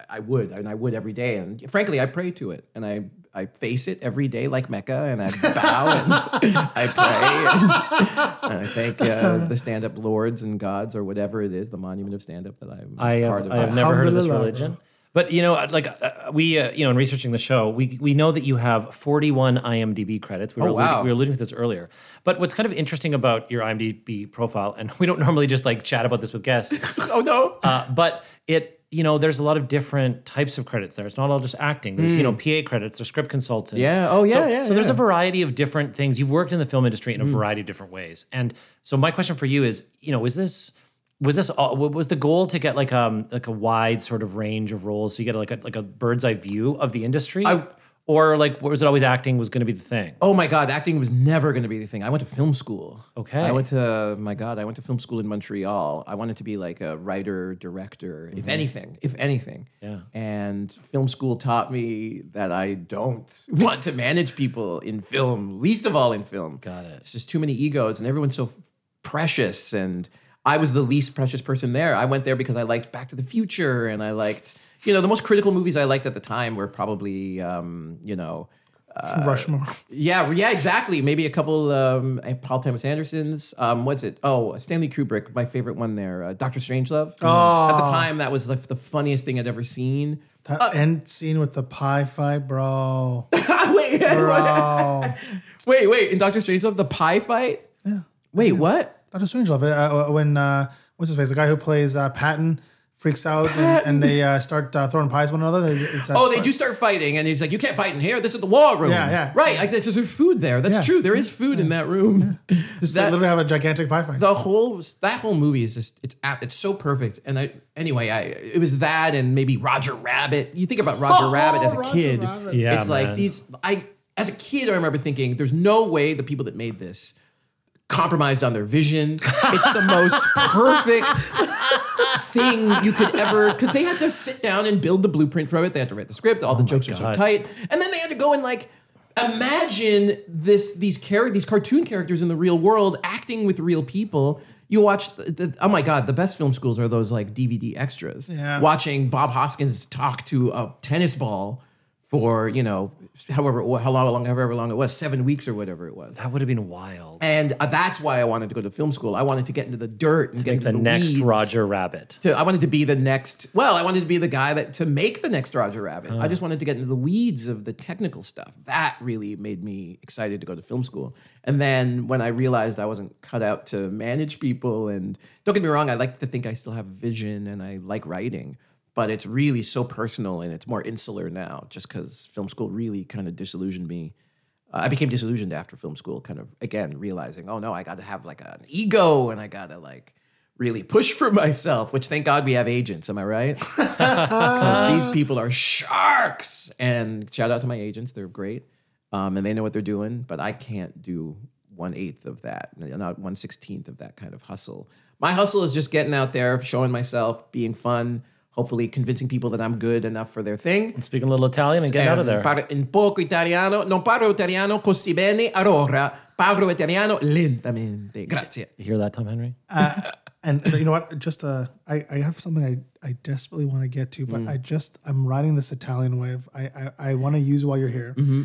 I would, and I would every day. And frankly, I pray to it, and I I face it every day like Mecca, and I bow and (laughs) I pray, and, and I thank uh, the stand up lords and gods or whatever it is, the monument of stand up that I'm I part of. I have never heard of this religion. But you know, like uh, we, uh, you know, in researching the show, we we know that you have 41 IMDb credits. We were, Oh, alluding, wow. we were alluding to this earlier. But what's kind of interesting about your IMDb profile, and (laughs) we don't normally just like chat about this with guests, (laughs) oh no! uh, but it, you know, there's a lot of different types of credits there. It's not all just acting. There's, you know, PA credits, there's script consultants. Yeah. Oh, yeah, So, yeah, so there's a yeah. Variety of different things. You've worked in the film industry in a variety of different ways. And so my question for you is, you know, is this was this all, was the goal to get like um like a wide sort of range of roles so you get like a like a bird's eye view of the industry I- or like what was it always acting was going to be the thing? Oh my God, acting was never going to be the thing. I went to film school. Okay. I went to, my God, I went to film school in Montreal. I wanted to be like a writer, director, if mm-hmm. anything, if anything. Yeah. And film school taught me that I don't (laughs) want to manage people in film, least of all in film. Got it. It's just too many egos and everyone's so precious. And I was the least precious person there. I went there because I liked Back to the Future and I liked, you know, the most critical movies I liked at the time were probably, um, you know, Rushmore. yeah, yeah, exactly. Maybe a couple um, Paul Thomas Anderson's. Um, what's it? Oh, Stanley Kubrick, my favorite one there. Uh, Doctor Strangelove. Oh. At the time, that was like the funniest thing I'd ever seen. That end scene with the pie fight, bro. (laughs) wait, (laughs) Bro. (laughs) wait, wait. In Doctor Strangelove, the pie fight. Yeah. Wait, what? Doctor Strangelove. Uh, when uh, what's his face? The guy who plays uh, Patton freaks out and, and they uh, start uh, throwing pies at one another. It's that Oh, they fight. do start fighting, and he's like, "You can't fight in here. This is the war room." Yeah, yeah. Right. Like, there's just food there. That's Yeah. true. There is food in that room. Just that- literally have a gigantic pie fight. the whole that whole movie is just it's ap- it's so perfect and i anyway i it was that and maybe roger rabbit you think about roger (laughs) Oh, rabbit as a Roger kid Rabbit. Yeah, it's like these i as a kid i remember thinking there's no way the people that made this compromised on their vision it's the most (laughs) perfect thing you could ever because they had to sit down and build the blueprint from it. They had to write the script. All the oh jokes are so God. tight. And then they had to go and like imagine this these char- these cartoon characters in the real world acting with real people. You watch the, the, oh my god the best film schools are those like dvd extras. Yeah. watching bob hoskins talk to a tennis ball for you know however how long however long it was seven weeks or whatever it was That would have been wild. and uh, that's why I wanted to go to film school. I wanted to get into the dirt and get into the, the, next weeds. Roger Rabbit. To, I wanted to be the next. Well, I wanted to be the guy that to make the next Roger Rabbit. I just wanted to get into the weeds of the technical stuff. That really made me excited to go to film school. And then when I realized I wasn't cut out to manage people, and don't get me wrong, I like to think I still have vision and I like writing. But it's really so personal and it's more insular now, just because film school really kind of disillusioned me. Uh, I became disillusioned after film school, kind of again realizing, oh no, I got to have like an ego and I got to like really push for (laughs) myself. Which thank God we have agents. Am I right? (laughs) Because these people are sharks. And shout out to my agents; they're great, um, and they know what they're doing. But I can't do one eighth of that, not one sixteenth of that kind of hustle. My hustle is just getting out there, showing myself, being fun. Hopefully, convincing people that I'm good enough for their thing. Speaking a little Italian and getting out of there. Parlo in poco italiano, non parlo italiano così bene, allora parlo italiano lentamente. Grazie. You hear that, Tom Henry? Uh, and you know what? Just uh, I, I have something I, I desperately want to get to, but mm. I just I'm riding this Italian wave. I I, I want to use while you're here. Mm-hmm.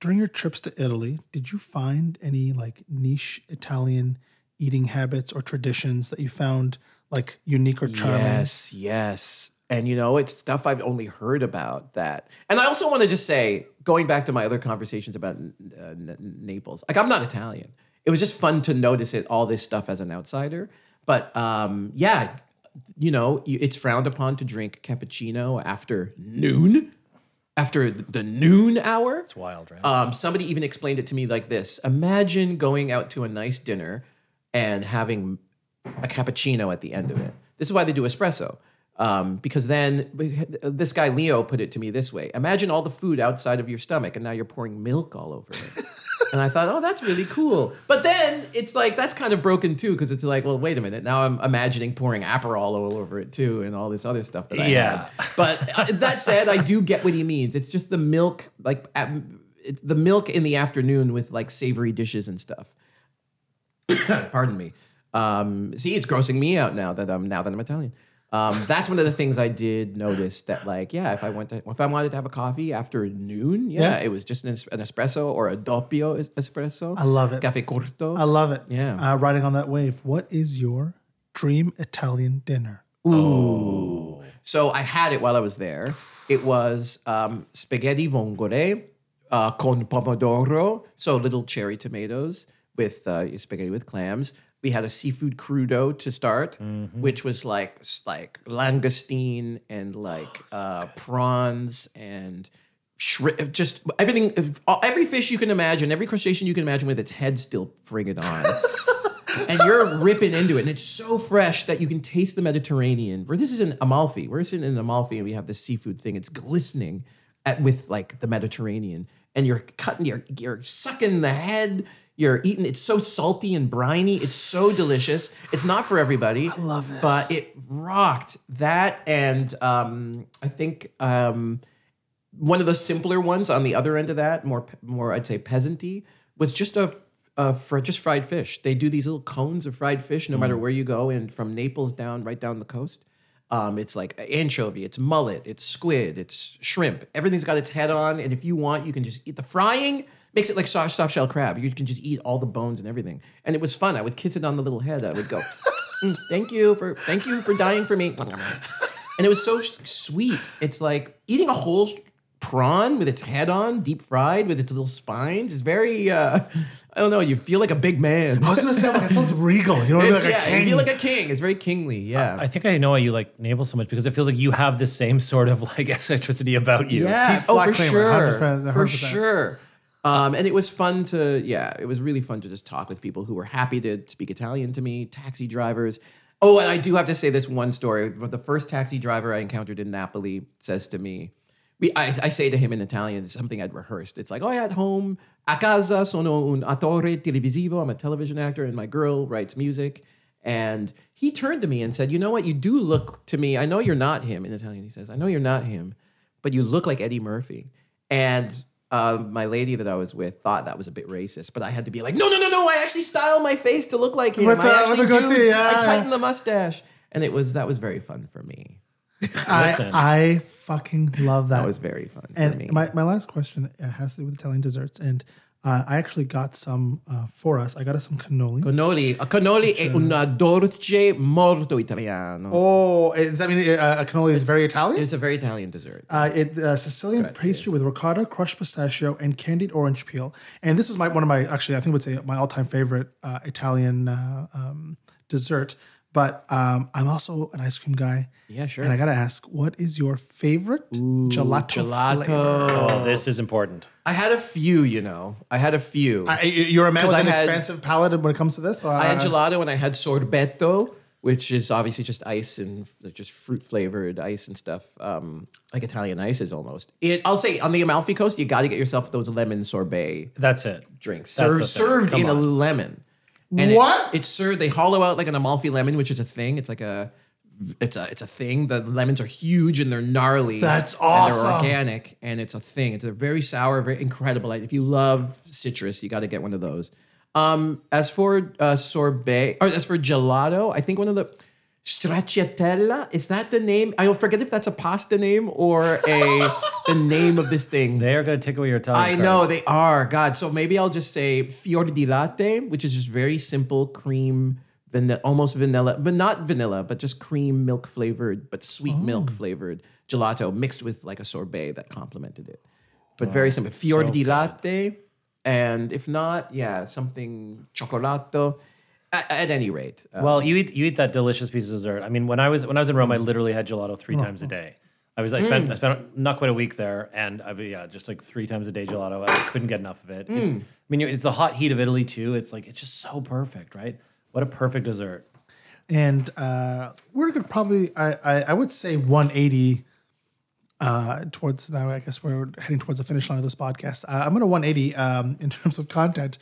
During your trips to Italy, did you find any like niche Italian eating habits or traditions that you found like unique or charming? Yes, yes. And you know, it's stuff I've only heard about that. And I also want to just say, going back to my other conversations about uh, N- Naples, like I'm not Italian. It was just fun to notice it, all this stuff as an outsider. But um, yeah, you know, it's frowned upon to drink cappuccino after noon, after the noon hour. It's wild, right? Um, somebody even explained it to me like this: Imagine going out to a nice dinner and having a cappuccino at the end of it. This is why they do espresso. Um, because then this guy Leo put it to me this way: Imagine all the food outside of your stomach, and now you're pouring milk all over it. (laughs) and I thought, oh, that's really cool. But then it's like that's kind of broken too, because it's like, well, wait a minute. Now I'm imagining pouring Aperol all over it too, and all this other stuff that I Yeah. had. But uh, that said, I do get what he means. It's just the milk, like at, it's the milk in the afternoon with like savory dishes and stuff. (coughs) Pardon me. Um, see, it's grossing me out now that I'm now that I'm Italian. Um, that's one of the things I did notice that, like, yeah, if I went to if I wanted to have a coffee after noon, yeah, Yeah. it was just an, es- an espresso or a doppio es- espresso. I love it. Cafe corto. I love it. Yeah. Uh, riding on that wave. What is your dream Italian dinner? Ooh. So I had it while I was there. It was um, spaghetti vongole uh, con pomodoro, so little cherry tomatoes with uh, spaghetti with clams. We had a seafood crudo to start, which was like like langoustine and like uh, prawns and shri- just everything, every fish you can imagine, every crustacean you can imagine with its head still friggin' on. (laughs) and you're ripping into it, and it's so fresh that you can taste the Mediterranean. Where this is in Amalfi, we're sitting in Amalfi, and we have this seafood thing. It's glistening at, with like the Mediterranean, and you're cutting, you're you're sucking the head. You're eating. It's so salty and briny. It's so delicious. It's not for everybody. I love this. but it rocked that, and um, I think. Um, one of the simpler ones on the other end of that, more more I'd say peasanty, was just a, a for just fried fish. They do these little cones of fried fish no matter where you go, and from Naples down right down the coast. Um, it's like anchovy, it's mullet, it's squid, it's shrimp. Everything's got its head on, and if you want, you can just eat the frying. Makes it like soft, soft shell crab. You can just eat all the bones and everything, and it was fun. I would kiss it on the little head. I would go, "Mm, (laughs) "Thank you for thank you for dying for me," and it was so sweet. It's like eating a whole prawn with its head on, deep fried with its little spines. It's very, uh, I don't know. You feel like a big man. I was gonna say, like, it sounds (laughs) regal. You know what I mean? It's- Like a yeah, you feel like a king. It's very kingly. Yeah. I think I know why you like Navel so much because it feels like you have the same sort of like (laughs) eccentricity about you. Yeah. He's oh, Black for Kramer, sure. 100%, For 100%. sure. Um, and it was fun to, yeah, it was really fun to just talk with people who were happy to speak Italian to me, taxi drivers. Oh, and I do have to say this one story. The first taxi driver I encountered in Napoli says to me, we, I, I say to him in Italian, it's something I'd rehearsed. It's like, oh, yeah, at home, a casa sono un attore televisivo. I'm a television actor, and my girl writes music. And he turned to me and said, you know what? You do look to me. I know you're not him in Italian. He says, I know you're not him, but you look like Eddie Murphy. And uh, my lady that I was with thought that was a bit racist, but I had to be like, no, no, no, no. I actually style my face to look like him. With I the- with actually the goatee, do. yeah, I yeah. tighten the mustache. And it was that was very fun for me. I, Listen. I fucking love that. That was very fun for and me. my, my last question uh, has to do with Italian desserts, and uh, I actually got some uh, for us. I got us some cannoli. Cannoli. A cannoli è una dolce molto italiano. Oh, it's, I mean, uh, a cannoli is very Italian. It's a very Italian dessert. Uh, it uh, Sicilian pastry with ricotta, crushed pistachio, and candied orange peel. And this is my one of my actually I think would say my all time favorite uh, Italian uh, um, dessert. But um, I'm also an ice cream guy. Yeah, sure. And I gotta ask, what is your favorite gelato? gelato. flavor? Oh, this is important. I had a few, you know. I had a few. I, you're a man with I an had- expansive palate when it comes to this. So I had uh, gelato and I had sorbetto, which is obviously just ice and just fruit flavored ice and stuff, um, like Italian ices almost. It, I'll say on the Amalfi Coast, you got to get yourself those lemon sorbet That's it. drinks That's served, served Come in a lemon. And What? It's, it's served. They hollow out like an Amalfi lemon, which is a thing. It's like a. It's a it's a thing. The lemons are huge and they're gnarly. That's And awesome. they're organic and it's a thing. It's a very sour, very incredible. Like if you love citrus, you got to get one of those. Um, as for uh, sorbet, or as for gelato, I think one of the stracciatella is that the name? I'll forget if that's a pasta name or a (laughs) the name of this thing. They are going to take away your Italian. I card. know they are. God. So maybe I'll just say fior di latte, which is just very simple cream, vanilla, almost vanilla, but not vanilla, but just cream milk flavored, but sweet milk oh. flavored gelato mixed with like a sorbet that complemented it. But oh, very simple. Fior so di good. latte. And if not, yeah, something cioccolato. At, at any rate. uh, Well, you eat you eat that delicious piece of dessert. I mean, when I was when I was in Rome, I literally had gelato three times a day. I was I spent I spent not quite a week there, and I yeah, just like three times a day gelato. I couldn't get enough of it. It- I mean, it's the hot heat of Italy too. It's like it's just so perfect, right? What a perfect dessert. and uh, we're gonna probably I, I I would say 180 uh, towards now. I guess we're heading towards the finish line of this podcast. Uh, I'm gonna 180 um, in terms of content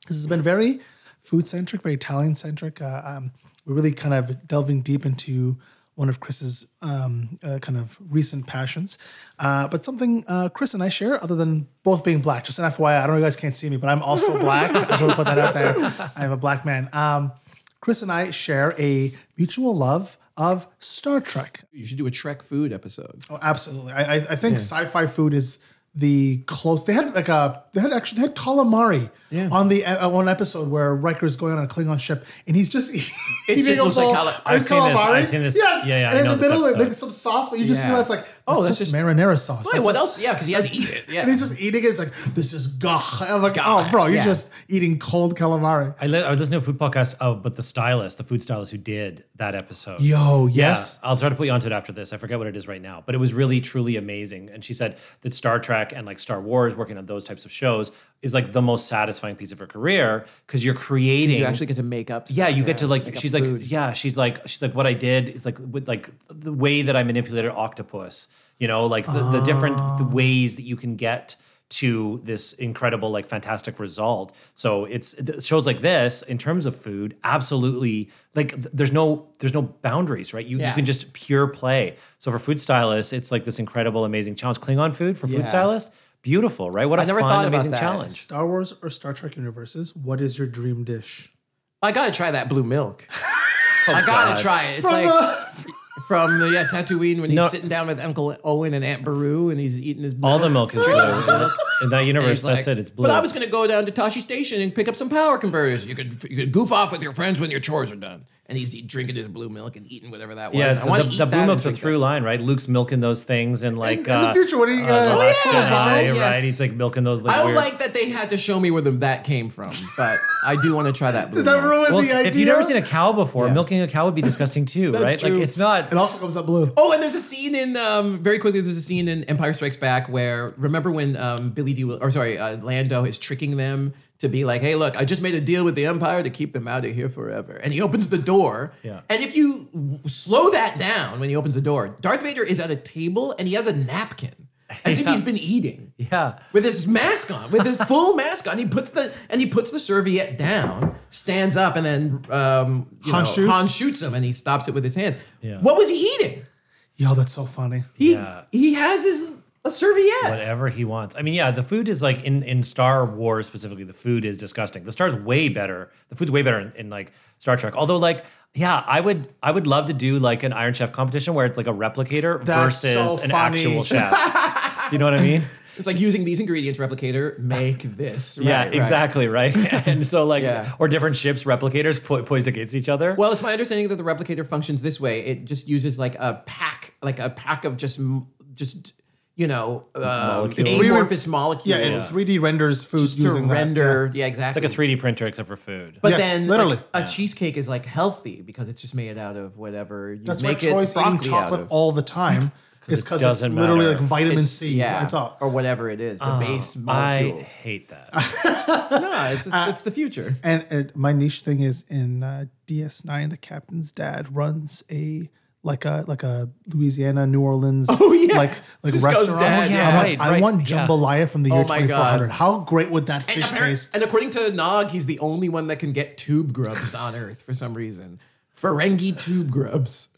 because it's been very food centric, very Italian centric. Uh, um, we're really kind of delving deep into one of Chris's um, uh, kind of recent passions, uh, but something uh, Chris and I share, other than both being black. Just an FYI, I don't know if you guys can't see me, but I'm also black. I (laughs) just want to put that out there. I am a black man. Um, Chris and I share a mutual love of Star Trek. you should do a Trek food episode. Oh, absolutely. I, I, I think sci-fi food is the close. They had like a they had actually they had calamari Yeah. on the uh, one episode where Riker is going on a Klingon ship and he's just (laughs) eating just looks like cala- I've seen this- calamari. I've seen this- Yes, yeah, yeah, And I in the this middle, episode. like some sauce, but you just Yeah. realize like Oh, that's that's just just- marinara sauce. Wait, That's what just- else? Yeah, because he had to eat it. (laughs) Yeah. And he's just eating it. It's like this is gah. I'm like, oh, bro, you're Yeah. just eating cold calamari. I, li- I was listening to a food podcast, oh, but the stylist, the food stylist who did that episode. Yo, yes. Yeah, I'll try to put you onto it after this. I forget what it is right now, but it was really truly amazing. And she said that Star Trek Trek and like Star Wars, working on those types of shows is like the most satisfying piece of her career because you're creating. You actually get to make up. Yeah, stuff, you get to like. make up she's food. like, yeah, she's like, she's like, what I did is like with like the way that I manipulated octopus. You know, like the, the different the Ah. ways that you can get to this incredible, like fantastic result. So it's shows like this in terms of food, absolutely like there's no there's no boundaries, right? You Yeah. you can just pure play. So for food stylists, it's like this incredible, amazing challenge. Klingon food for Yeah. food stylists, beautiful, right? What a I never fun, thought about amazing that. challenge. Star Wars or Star Trek universes, what is your dream dish? I gotta try that blue milk. (laughs) Oh, I gotta God. try it. It's From, like uh, from uh, yeah Tatooine when he's No. sitting down with Uncle Owen and Aunt Beru and he's eating his All the (laughs) milk is blue. In that And universe, he's that's like, it. It's blue. But I was gonna go down to Tosche Station and pick up some power converters. You could you could goof off with your friends when your chores are done. And he's drinking his blue milk and eating whatever that was. Yeah, I wanna the, eat the blue milk's a drink through line, right? Luke's milking those things, and like in the uh, future, what do you- uh, uh, the Oh, Last yeah, Jedi, oh, yes. right? He's like milking those. Like I weird. like that they had to show me where the, that came from, but I do want to try that blue Did that ruin well, the idea? if you've never seen a cow before, Yeah. milking a cow would be disgusting too, That's right? true. Like it's not. it also comes up blue. Oh, and there's a scene in um, very quickly. There's a scene in Empire Strikes Back where remember when um, Billy Dee or sorry uh, Lando is tricking them to be like, "Hey, look, I just made a deal with the Empire to keep them out of here forever." And he opens the door. Yeah. And if you slow that down when he opens the door, Darth Vader is at a table and he has a napkin, as if (laughs) he's been eating. Yeah. With his mask on, with his full (laughs) mask on, he puts the and he puts the serviette down, stands up, and then um, you Han know, shoots? Han shoots him, and he stops it with his hand. Yeah. What was he eating? Yo, that's so funny. He Yeah. he has his a serviette. Whatever he wants. I mean, yeah, the food is like in in Star Wars specifically. The food is disgusting. The Star's way better. The food's way better in, in like Star Trek. Although, like, yeah, I would I would love to do like an Iron Chef competition where it's like a replicator That's versus so an funny. actual chef. (laughs) you know what I mean? It's like using these ingredients, replicator, make this. (laughs) Right, yeah, exactly, right. (laughs) and so like, Yeah. or different ships replicators po- poised against each other. Well, it's my understanding that the replicator functions this way. It just uses like a pack, like a pack of just just you know um, Molecules. amorphous molecules. Yeah, it 3D renders food just to using that, render. yeah. Yeah, it's exactly. like a 3D printer except for food. But Yes, then, literally. like, a cheesecake is like healthy because it's just made out of whatever you That's why make it Troi's eating broccoli out chocolate of. all the time. (laughs) is because it's doesn't literally matter. like vitamin It's- C. yeah, That's all. or whatever it is, the base Oh, I molecules. hate that. (laughs) no, it's, just, it's the future. And it, my niche thing is in uh, DS9, the captain's dad runs a like a like a Louisiana, New Orleans, (laughs) Oh, yeah. like like Sisko's restaurant. dad, yeah. I'm like, Right, I right, want yeah. jambalaya from the year Oh my God. 2400. How great would that And, fish appar- taste? and according to Nog, he's the only one that can get tube grubs on Earth for some reason. Ferengi tube grubs.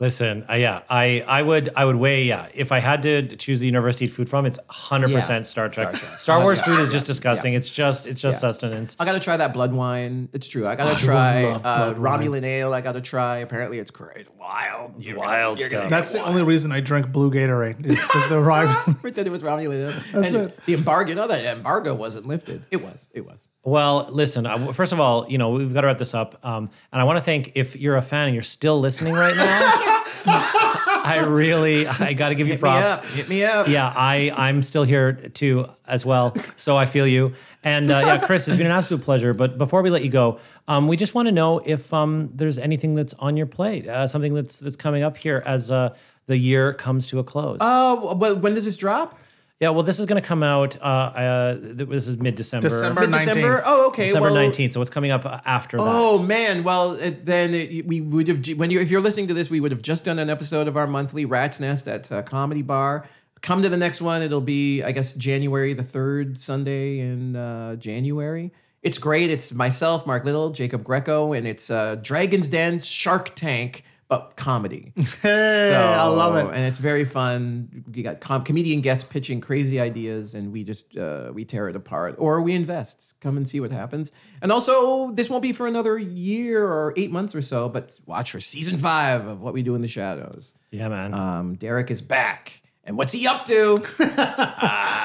Listen, uh, yeah, I I would I would weigh yeah. If I had to choose the university to eat food from, it's hundred Yeah. percent Star Trek. Star Trek. Star Uh, Wars yeah, food is just disgusting. It's just it's just Yeah. sustenance. I gotta try that blood wine. It's true. I gotta I try uh, blood wine. Romulan ale. I gotta try. Apparently, it's crazy, wild, Wild stuff. That's the only reason I drink blue Gatorade is because the (laughs) rhyme. Pretend it was Romulan ale. That's and it. The embargo. No, that embargo wasn't lifted. It was. It was. Well, listen. First of all, you know we've got to wrap this up, um, and I want to thank if you're a fan and you're still listening right now. (laughs) I really I got to give you Hit props. Hit me up. yeah, I I'm still here too as well, so I feel you. And uh, yeah, Chris, it's been an absolute pleasure. But before we let you go, um, we just want to know if um, there's anything that's on your plate, uh, something that's that's coming up here as uh, the year comes to a close. Oh, well, when does this drop? Yeah, well, this is going to come out. Uh, uh, this is mid December. December 19th. Oh, okay. December well, 19th. So what's coming up after that? Oh man, well it, then it, we would have when you if you're listening to this, we would have just done an episode of our monthly Rat's Nest at uh, Comedy Bar. Come to the next one; it'll be I guess January the third Sunday in uh, January. It's great. It's myself, Mark Little, Jacob Greco, and it's uh, Dragon's Den Shark Tank, but comedy. (laughs) Hey, I love it. And it's very fun. You got com- comedian guests pitching crazy ideas, and we just uh, we tear it apart, or we invest. Come and see what happens. And also, this won't be for another year or eight months or so, but watch for season five of What We Do in the Shadows. yeah, man. Um, Derek is back, and what's he up to? (laughs)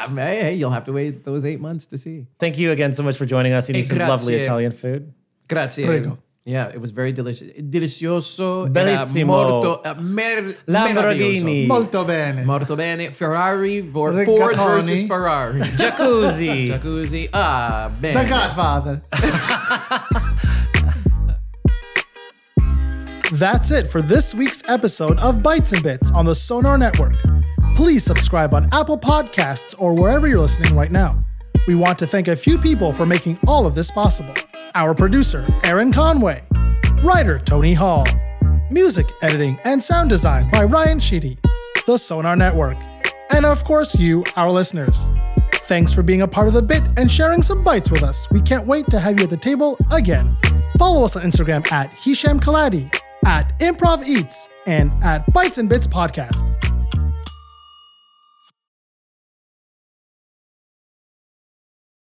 um, hey, hey, you'll have to wait those eight months to see. Thank you again so much for joining us, eating Hey, some lovely. Italian food. Grazie. Prego. Yeah, it was very delicious. Delicioso. Bellissimo. Era molto, uh, mer- Lamborghini. meraviglioso. Molto bene. Molto bene. Ferrari, vor- Ford versus Ferrari. (laughs) Jacuzzi. Jacuzzi. Ah, bene. The Godfather. (laughs) That's it for this week's episode of Bites and Bits on the Sonar Network. please subscribe on Apple Podcasts or wherever you're listening right now. We want to thank a few people for making all of this possible. Our producer, Aaron Conway, writer, Tony Hall, music editing and sound design by Ryan Sheedy, the Sonar Network, and of course, you, our listeners. Thanks for being a part of the bit and sharing some bites with us. We can't wait to have you at the table again. Follow us on Instagram at Hisham Kelati, at Improv Eats, and at Bites and Bits Podcast.